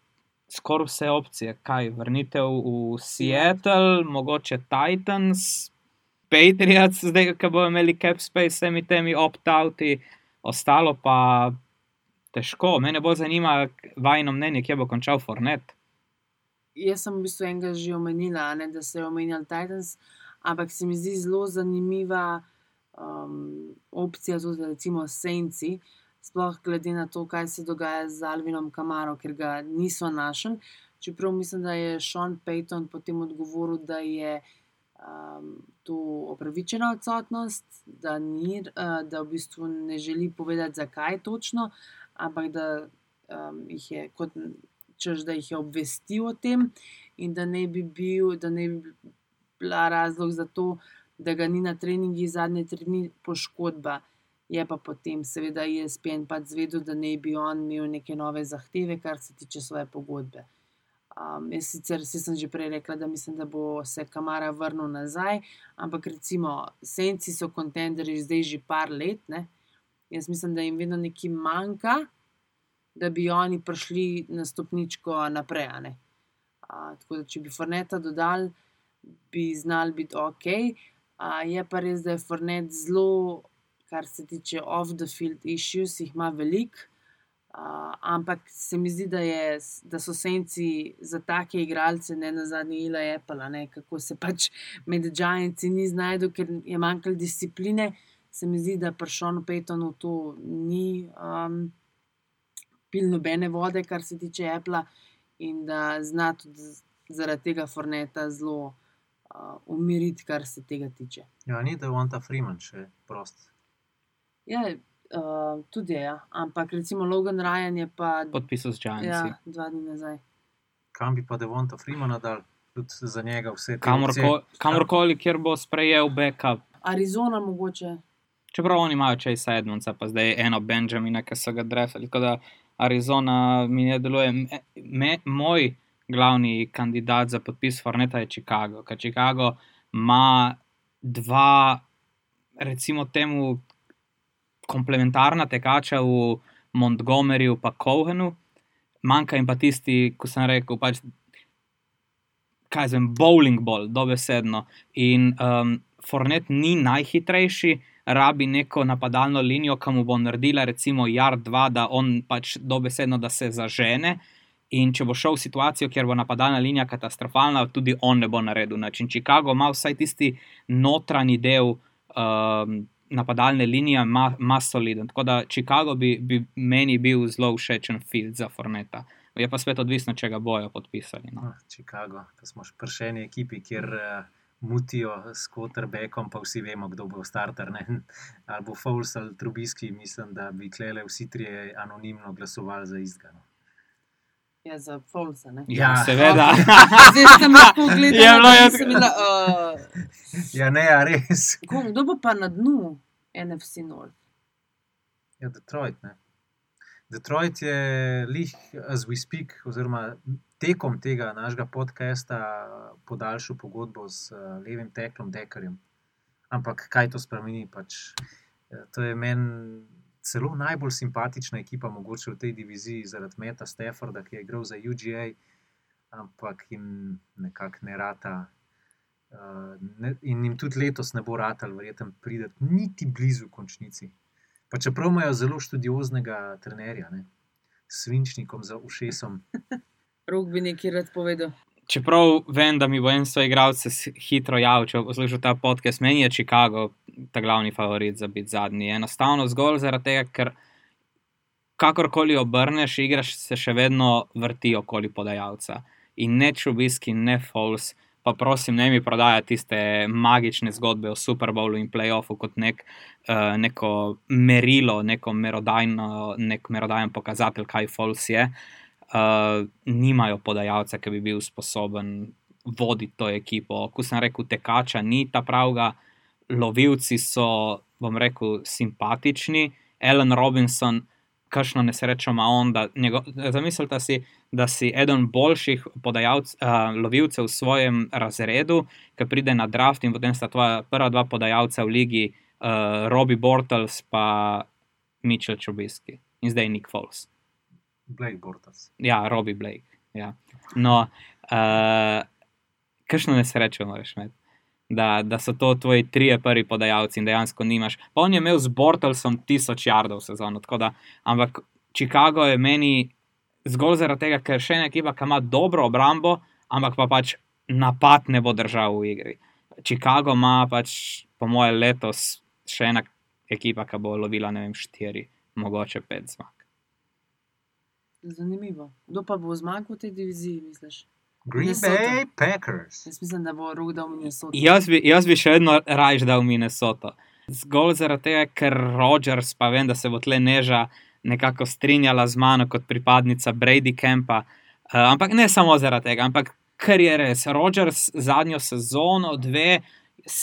Skoraj vse opcije, kaj vrnitev v Seattle, mogoče Titans, Patriots, zdaj, ki bodo imeli cap space, s vsemi temi opt-outi, ostalo pa težko. Mene bolj zanima vajno mnenje, kje bo končal Fornet. Jaz sem v bistvu enega že omenila, ne, da se je omenjal Titans, ampak se mi zdi zelo zanimiva um, opcija tudi recimo Senci. Sploh glede na to, kaj se dogaja z Alvinom Kamaro, ker ga niso našli. Čeprav mislim, da je Sean Payton potem odgovoril, da je um, to opravičena odsotnost, da, ni, uh, da v bistvu ne želi povedati, zakaj točno, ampak da um, jih je kot češ, da jih je obvestil o tem in da ne bi bil, da ne bi bila razlog za to, da ga ni na treningih zadnje tri dni poškodba. Je pa potem, seveda, ESPN pač zvedel, da ne bi on imel neke nove zahteve, kar se tiče svoje pogodbe. Um, jaz sicer si sem že prej rekla, da mislim, da bo se Kamara vrnil nazaj, ampak recimo Senci so kontenderji zdaj že par let. Ne? Jaz mislim, da jim vedno nekaj manjka, da bi oni prišli na stopničko naprej. A, tako da, če bi Forneta dodali, bi znali biti ok. A, je pa res, da je Fornet zelo, kar se tiče off-the-field issues, jih ima veliko. Uh, ampak se mi zdi, da, je, da so senci za take igralce, ne na zadnji ila Apple, ne, kako se pač med Giantsi ni znašel, ker je manjkalo discipline. Se mi zdi, da pri Šonu Petonu to ni um, pil nobene vode, kar se tiče Apple, in da zna tudi zaradi tega Forneta zelo uh, umiriti, kar se tega tiče. Ja, ni da on ta Freeman še prost. Ja, uh, tudi je, ja. ampak recimo Logan Ryan je pa Podpisal z Giantsi. ja, dva dni nazaj. Kam bi pa Devonta Freemana dal, tudi za njega vse te Kamorko, opcije? kamorkoli, kjer bo sprejel backup. Arizona mogoče. Čeprav oni imajo Chase Edmundsa, pa zdaj eno Benjamina, ki so ga drefali. Tako da Arizona mi ne deluje. Me, me, moj glavni kandidat za podpis Forneta je Chicago. Ker Chicago ima dva, recimo temu, komplementarna tekača v Montgomeryju in Kohenu, manjka jim pa tisti, ko sem rekel, pač, kaj zvem, bowling ball, dobesedno. In um, Fornet ni najhitrejši, rabi neko napadalno linijo, ki mu bo naredila recimo Yard 2, da on pač dobesedno, da se zažene. In če bo šel v situacijo, kjer bo napadalna linija katastrofalna, tudi on ne bo naredil. Način Chicago ima vsaj tisti notranji del um, napadalne linije, ima, ima soliden. Tako da Chicago bi, bi meni bil zelo všečen field za Forneta. Je pa spet odvisno, če ga bojo podpisali. No. Ah, Chicago, to smo še eni ekipi, kjer uh, mutijo s quarterbackom, pa vsi vemo, kdo bo starter. Ne? Ali bo Fowles ali Trubiski, mislim, da bi klele vsi trije anonimno glasovali za istega. Ja, za Folsa. Ne? Ja, Ja. seveda. Zdaj sem lahko gledal, Je bilo, sem bila. Uh, Ja, ne, a res. kom, kdo bo pa na dnu NFC North? Ja, Detroit. Ne? Detroit je lih, as we speak, oziroma tekom tega našega podcasta podaljšal pogodbo z uh, levim teklom Dekarjem. Ampak kaj to spremeni? Pač, eh, to je meni celo najbolj simpatična ekipa, mogoče v tej diviziji, zaradi Meta Stafforda, ki je igral za UGA, ampak jim nekako ne rata. Uh, ne, in jim tudi letos ne bo ratal, verjetno, prideti niti blizu končnici. Pa čeprav imajo zelo študioznega trenerja, ne? svinčnikom za ušesom. Rok bi nekaj rad povedal. Čeprav vem, da mi bo en svoj igralec se hitro javil, če bo poslušal ta podcast, meni je Chicago ta glavni favorit za biti zadnji. Enostavno zgolj zaradi tega, ker kakorkoli obrneš, igraš se še vedno vrti okoli podajalca. In ne čubiski, ne false. Pa prosim, ne mi prodaja tiste magične zgodbe o Super Bowlu in playoffu kot nek, uh, neko merilo, neko merodajno, nek merodajen pokazatelj, kaj false je. Uh, nimajo podajalca, ki bi bil sposoben voditi to ekipo. Ko sem rekel, tekača ni ta pravga, lovilci so, bom rekel, simpatični. Alan Robinson, kakšno nesrečo ima on, da njego, zamislite si, da si eden boljših podajalc, uh, lovilcev v svojem razredu, ki pride na draft in potem sta tvoja prva dva podajalca v ligi, uh, Robbie Bortles pa Mitchell Trubisky in zdaj Nick Foles. Blake Bortles. Ja, Robbie Blake. Ja. No, uh, kakšno nesrečo moraš imeti. Da, da so to tvoji trije prvi podajalci in dejansko nimaš. Pa on je imel z Bortelsom tisoč jardov sezono, tako da. Ampak Chicago je meni zgolj zaradi tega, ker še ena ekipa, ki ima dobro obrambo, ampak pa pač napad ne bo držal v igri. Chicago ima pač, po moje, letos še ena ekipa, ki bo lovila, ne vem, štiri, mogoče pet zmag. Zanimivo. Kdo pa bo zmagal v tej diviziji, misliš? Green Minnesota. Bay Packers. Jaz mislim, da bo rok dal Minnesota. Jaz bi, jaz bi še vedno raje dal Minnesoto. Zgolj zaradi tega, ker Rogers, pa vem, da se bo tle neža nekako strinjala z mano kot pripadnica Brady Campa. Uh, ampak ne samo zaradi tega, ampak ker je res. Rogers zadnjo sezono, dve,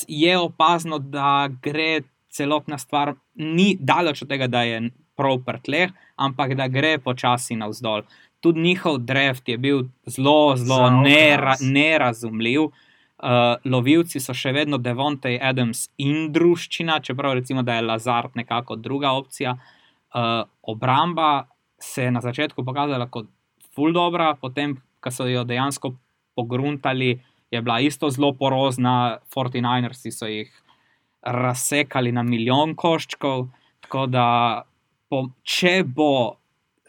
je opazno, da gre celotna stvar, ni daleč od tega, da je prav pri tleh, ampak da gre počasi navzdol. Tudi njihov draft je bil zelo, zelo nera, nerazumljiv. Uh, lovilci so še vedno Devontaj Adams in družščina, čeprav recimo, da je Lazard nekako druga opcija. Uh, obramba se je na začetku pokazala kot full dobra, potem, ko so jo dejansko pogruntali, je bila isto zelo porozna, 49ersi so jih razsekali na milijon koščkov. Tako da, po, če bo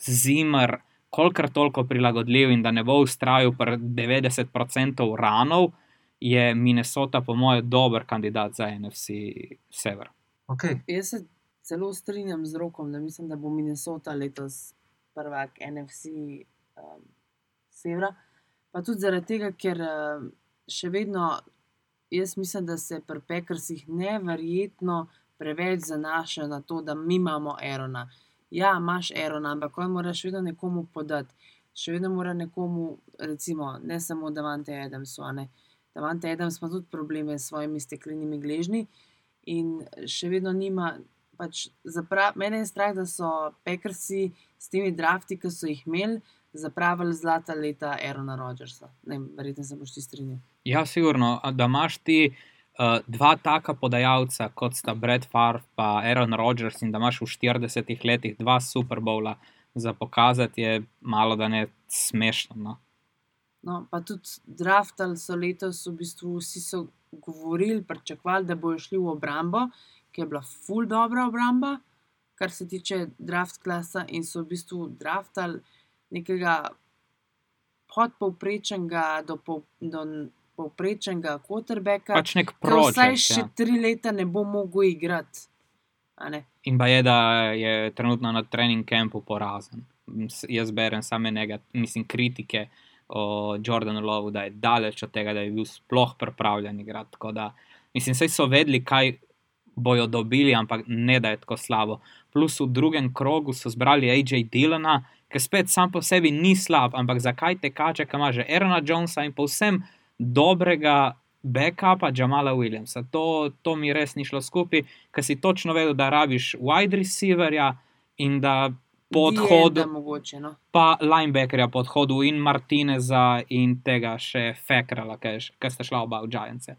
Zimmer kolikor toliko prilagodljiv in da ne bo ustrajal pri 90% ranov, je Minnesota, po mojem, dober kandidat za NFC Sever. Okay. Jaz se celo strinjam z rokom, da mislim, da bo Minnesota letos prvak NFC um, Severa. Pa tudi zaradi tega, ker um, še vedno jaz mislim, da se pri Pekersih neverjetno preveč zanašajo na to, da mi imamo Erona. Ja, imaš Erona, ampak on moraš vedno nekomu podati. Še vedno mora nekomu, recimo, ne samo Davante Adamsu, a ne. Davante Adams ima tudi probleme s svojimi steklenimi gležnji in še vedno nima. Pač mene je strah, da so Pekersi s temi drafti, ki so jih imeli, zapravili zlata leta Aerona vem, verjetno se boš ti strinjal. Ja, sigurno, da imaš ti uh, dva taka podajalca, kot sta Brad Favre in Aaron Rodgers, in da imaš v 40 letih dva Super Bowla za pokazati, je malo da ne smešno. No? No, pa tudi draftali so letos, v bistvu vsi so govorili, pričakovali, da bojo šli v obrambo, ki je bila full dobra obramba, kar se tiče draft klasa, in so v bistvu draftali nekega podpovprečnega do, pov, do povprečnega quarterbacka, Pač nek ki vsaj še Ja. tri leta ne bo mogel igrati. In pa je, da je trenutno na trening kampu porazen. Jaz berem same njega, mislim, kritike o Jordanu Lovu, da je daleč od tega, da je bil sploh pripravljen igrati. Tako da, mislim, vse so vedeli, kaj bojo dobili, ampak ne da je tako slabo. Plus v drugem krogu so zbrali AJ Dillona, ki spet sam po sebi ni slab, ampak zakaj te kaže, ki ima že Erona Jonesa in povsem dobrega backupa Jamala Williamsa. To, to mi res ni šlo skupaj, ker si točno vedel, da rabiš wide receiverja in da po odhodu, mogoče, no. pa linebackerja po odhodu in Martineza in tega še Fekrala, ki sta šla oba v Giants.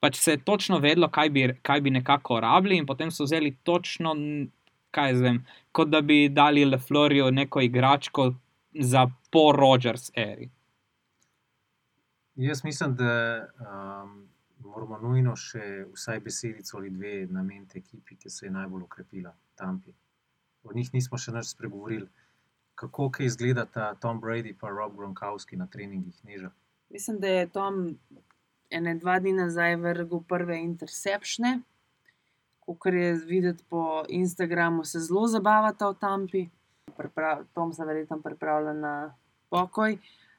Pač se je točno vedelo, kaj bi, kaj bi nekako rabili, in potem so vzeli točno, kaj jaz vem, kot da bi dali Leflorju neko igračko za po Rogers eri. Jaz mislim, da um, moramo nujno še vsaj besedico ali dve nameniti ekipi, ki se je najbolj ukrepila, Tampi. O njih nismo še nič spregovorili. Kako kaj izgleda ta Tom Brady in Rob Gronkowski na treningih neža? Mislim, da je Tom ene dva dni nazaj vrgel prve intercepšne, kar je videti po Instagramu, se zelo zabavata v Tampi. Priprav, Tom se verjetno pripravlja na pokoj. Uh,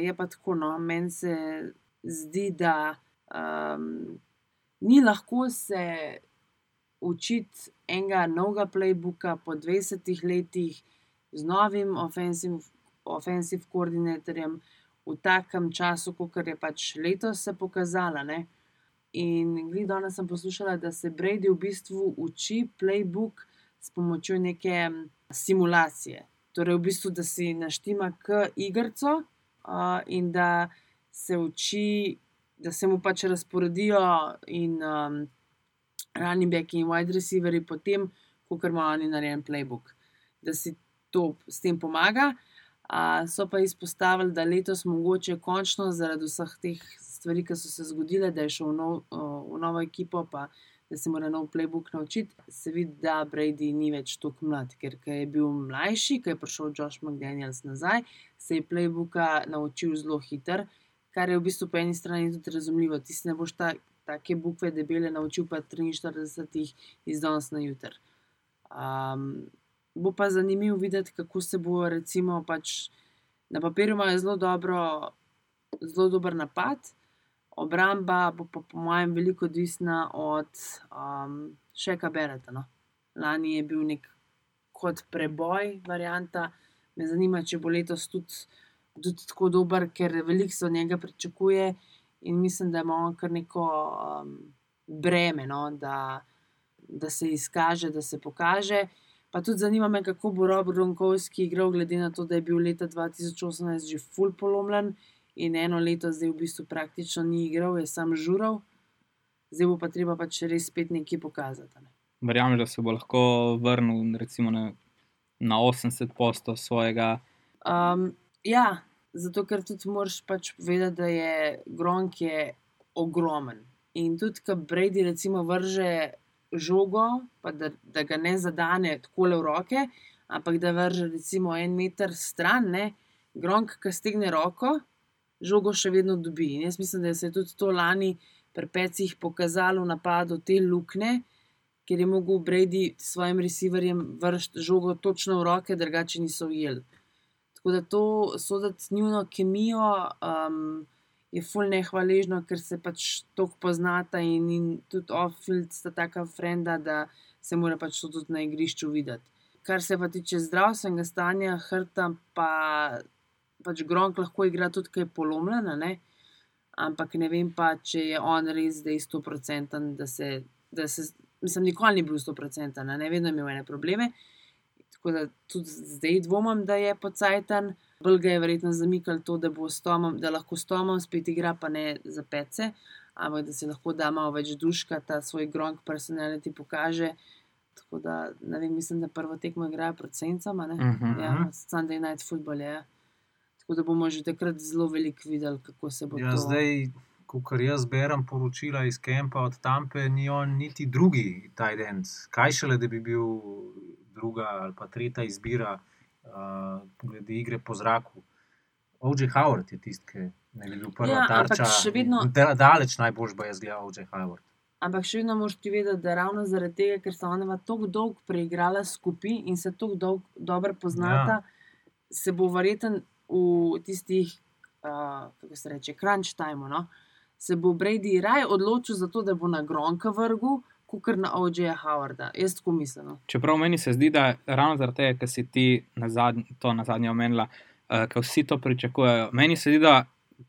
je pa tako, no, meni se zdi, da um, ni lahko se učiti enega novega playbooka po 20 letih z novim offensive, offensive koordinatorjem v takem času, kot je pač letos se pokazala. Ne? In glede danes sem poslušala, da se Brady v bistvu uči playbook s pomočjo neke simulacije. Torej, v bistvu, da si naštima k igrico uh, in da se uči, da se mu pač razporedijo in um, running back in wide receiverji potem, kot ima oni narejen playbook. Da si to s tem pomaga. Uh, so pa izpostavili, da letos mogoče končno zaradi vseh teh stvari, ki so se zgodile, da je šel v, nov, uh, v novo ekipo, pa da se mora nov playbook naučiti, se vidi, da Brady ni več tako mlad, ker je bil mlajši, ko je prišel Josh McDaniels nazaj, se je playbooka naučil zelo hiter, kar je v bistvu po eni strani tudi razumljivo. Ti si ne boš ta, take bukve debele naučil pa 43 iz danes na jutr. Um, bo pa zanimivo videti, kako se bo recimo pač na papirju imajo zelo dobro, zelo dober napad. Obramba bo pa, po mojem, veliko odvisna od um, Šeka Bereta. No. Lani je bil nek kot preboj, varianta. Me zanima, če bo letos tudi, tudi tako dober, ker veliko se od njega pričakuje in mislim, da ima on kar neko um, breme, no, da, da se izkaže, da se pokaže. Pa tudi zanima me, kako bo Rob Gronkowski igral, glede na to, da je bil leta 2018 že full polomljen in eno leto zdaj v bistvu praktično ni igral, je sam žural, zdaj bo pa treba pač res spet nekaj pokazati. Ne. Verjamem, da se bo lahko vrnil recimo, na, na 80% svojega. Um, ja, zato ker tudi moraš pač vedeti, da je Gronk je ogromen. In tudi, ko Brady recimo vrže žogo, pa da, da ga ne zadane tako le v roke, ampak da vrže recimo en meter stran, ne, gronk, ki stegne roko, žogo še vedno dobi. In jaz mislim, da se je tudi to lani pri pecih pokazalo napadu te luknje, ker je mogel Brady svojim receiverjem vršiti žogo točno v roke, drugače niso ujeli. Tako da to sodati njuno kemijo um, je ful nehvaležno, ker se pač toliko poznata in, in tudi off-field sta taka frenda, da se mora pač to tudi na igrišču videti. Kar se pa tiče zdravstvenega stanja, hrta pa pač Gronk lahko igra tudi kaj polomljena, ne? ampak ne vem pa, če je on res zdaj 100%, da se, da se, mislim, nikoli ni bil 100%, ne vedno je imel ene probleme. Tako da tudi zdaj dvomim, da je pocajten. Bolj ga je verjetno zamikal to, da, Tomom, da lahko s Tomom spet igra, pa ne za pece, ampak da se lahko da malo več duška, ta svoj gronk personality pokaže. Tako da, ne vem, mislim, da prvo tekmo igrajo proti Sencama, ne? Mhm. Ja, Sunday night football je. Ja. Tako da bomo že takrat zelo veliko videli, kako se bo Ja, to. zdaj, ko jaz berem poročila iz Kempa od Tampe, ni on niti drugi Tijdend. Kaj šele, da bi bil druga ali pa tretja izbira, uh, glede igre po zraku. O.J. Howard je tisti, ki ne bi bil prva Ja, tarča. vedno- Da, daleč najboljš bo jaz gledal O.J. Howard. Ampak še vedno moraš ti vedeti, da ravno zaradi tega, ker sta ona tako dolgo preigrala skupaj in se tako dolgo dobro poznata, ja. se bo verjeten v tistih, uh, kako se reče, crunch time, no? se bo Brady raje odločil za to, da bo na Gronka vrgu, kot na O.J. Howarda. Jaz tako mislim. no. Čeprav meni se zdi, da ravno zaradi tega, ker si ti na zadnji, to na zadnje omenila, uh, ker vsi to pričakujejo. Meni se zdi, da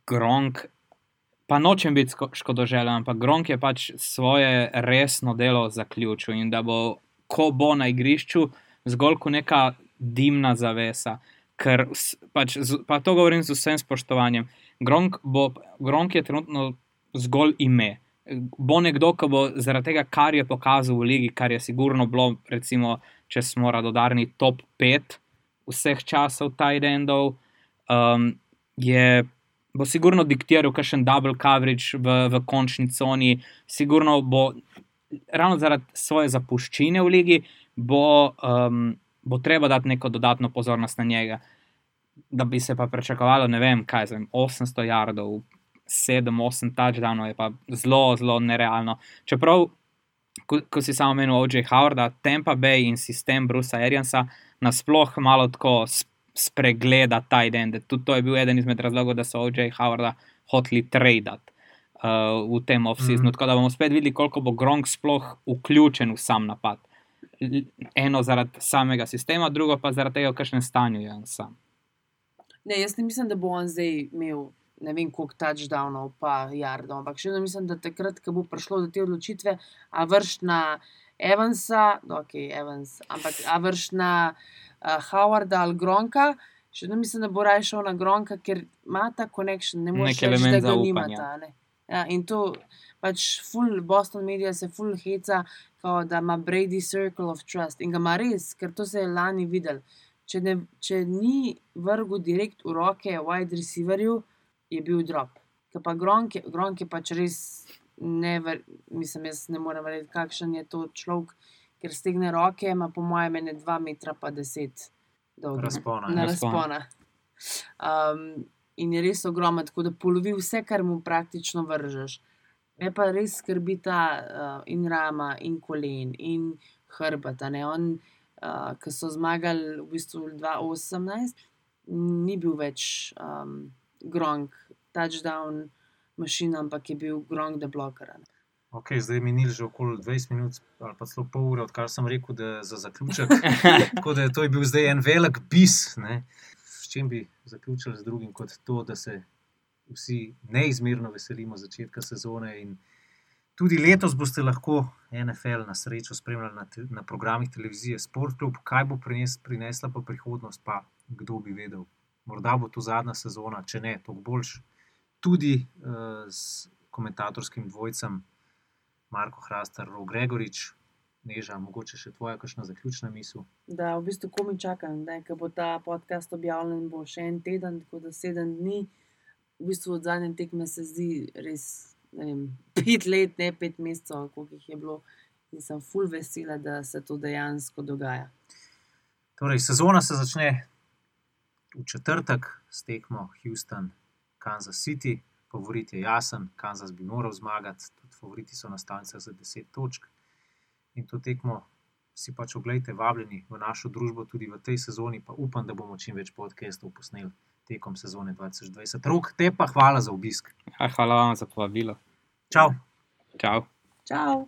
Gronk, pa nočem biti škodoželen, ampak Gronk je pač svoje resno delo zaključil in da bo, ko bo na igrišču, zgolj kot neka dimna zavesa. Ker pač, z- pa to govorim z vsem spoštovanjem. Gronk, bo, Gronk je trenutno zgolj ime. Bo nekdo, ki bo zaradi tega, kar je pokazal v ligi, kar je sigurno bilo, recimo, če smo radodarni, top 5 vseh časov Tidendov, um, je, bo sigurno diktiral kakšen double coverage v, v končni coni, sigurno bo, ravno zaradi svoje zapuščine v ligi, bo, um, bo treba dati neko dodatno pozornost na njega. Da bi se pa pričakovalo, ne vem, kaj za 800 jardov, 7-8 touchdownov, je pa zelo, zelo nerealno. Čeprav, ko, ko si samo omenil O.J. Howarda, Tampa Bay in sistem Brusa Ariansa nasploh malo tako sp- spregleda Tidende. Tudi to je bil eden izmed razlogov, da so O.J. Howarda hoteli tradati. Uh, v tem off-seasonu, mm. tako da bomo spet videli, koliko bo Gronk sploh vključen v sam napad. L- Eno zaradi samega sistema, drugo pa zaradi tega, v kakšnem stanju je on sam. Ne, jaz ne mislim, da bo on zdaj imel ne vem koliko touchdownov, pa jardov, ampak še vedno mislim, da takrat, ko bo prišlo do te odločitve, a vrš na Evansa, no, ok, Evans, ampak a vrš na uh, Howarda ali Gronka. Še vedno mislim, da bo raje šel na Gronka, ker ima ta connection, ne moreš reči, da ga nimata. ne. Ja, in to pač full Boston medija se full heca, kao, da ima Brady Circle of Trust in ga ima res, ker to se je lani videl. Če, ne, če ni vrgel direkt v roke wide receiverju, je bil drop. Ker pa Gronk je, Gronk je pač res never, mislim, jaz ne morem verjeti, kakšen je to človek, ker stegne roke, ima po mojem ene 2 metra pa 10 dolg. Razpona, Na ja. razpona. Um, in je res ogromen, tako da polovi vse, kar mu praktično vržeš. Me pa res skrbi ta uh, in rama, in kolen, in hrbet. a ne. On, uh, ki so zmagali v bistvu 2018, ni bil več um, Gronk, touchdown mašina, ampak je bil Gronk the blocker. a ne. Ok, zdaj je minil že okoli 20 minut ali pa celo pol ure, odkar sem rekel, da za zaključek. Tako da to je bil zdaj en velik bis. Ne? S čim bi zaključili z drugim, kot to, da se vsi neizmerno veselimo začetka sezone. Tudi letos boste lahko NFL na srečo spremljali na, te, na programih televizije Sport Club, kaj bo prines, prinesla pa prihodnost, pa kdo bi vedel. Morda bo to zadnja sezona, če ne, toliko boljš. Tudi uh, s komentatorskim dvojcem Marko Hrastar, Rog Gregorič, Neža, mogoče še tvoja kakšna zaključna misel. Da, v bistvu komi čakam, da bo ta podcast objavljen, bo še en teden, tako da sedem dni. V bistvu od zadnje tekme se zdi res vem, pet let, ne pet mesecev, koliko jih je bilo. In sem full vesela, da se to dejansko dogaja. Torej, sezona se začne v četrtek s tekmo Houston, Kansas City. Favorit je jasen, Kansas bi moral zmagati, tudi favoriti so na stancah za 10 točk. In to tekmo si pač oglejte, vabljeni v našo družbo tudi v tej sezoni, pa upam, da bomo čim več podcastov posneli tekom sezone 2020. Rok, te pa hvala za obisk. Ja, hvala vam za povabilo. Čau! Čau. Čau!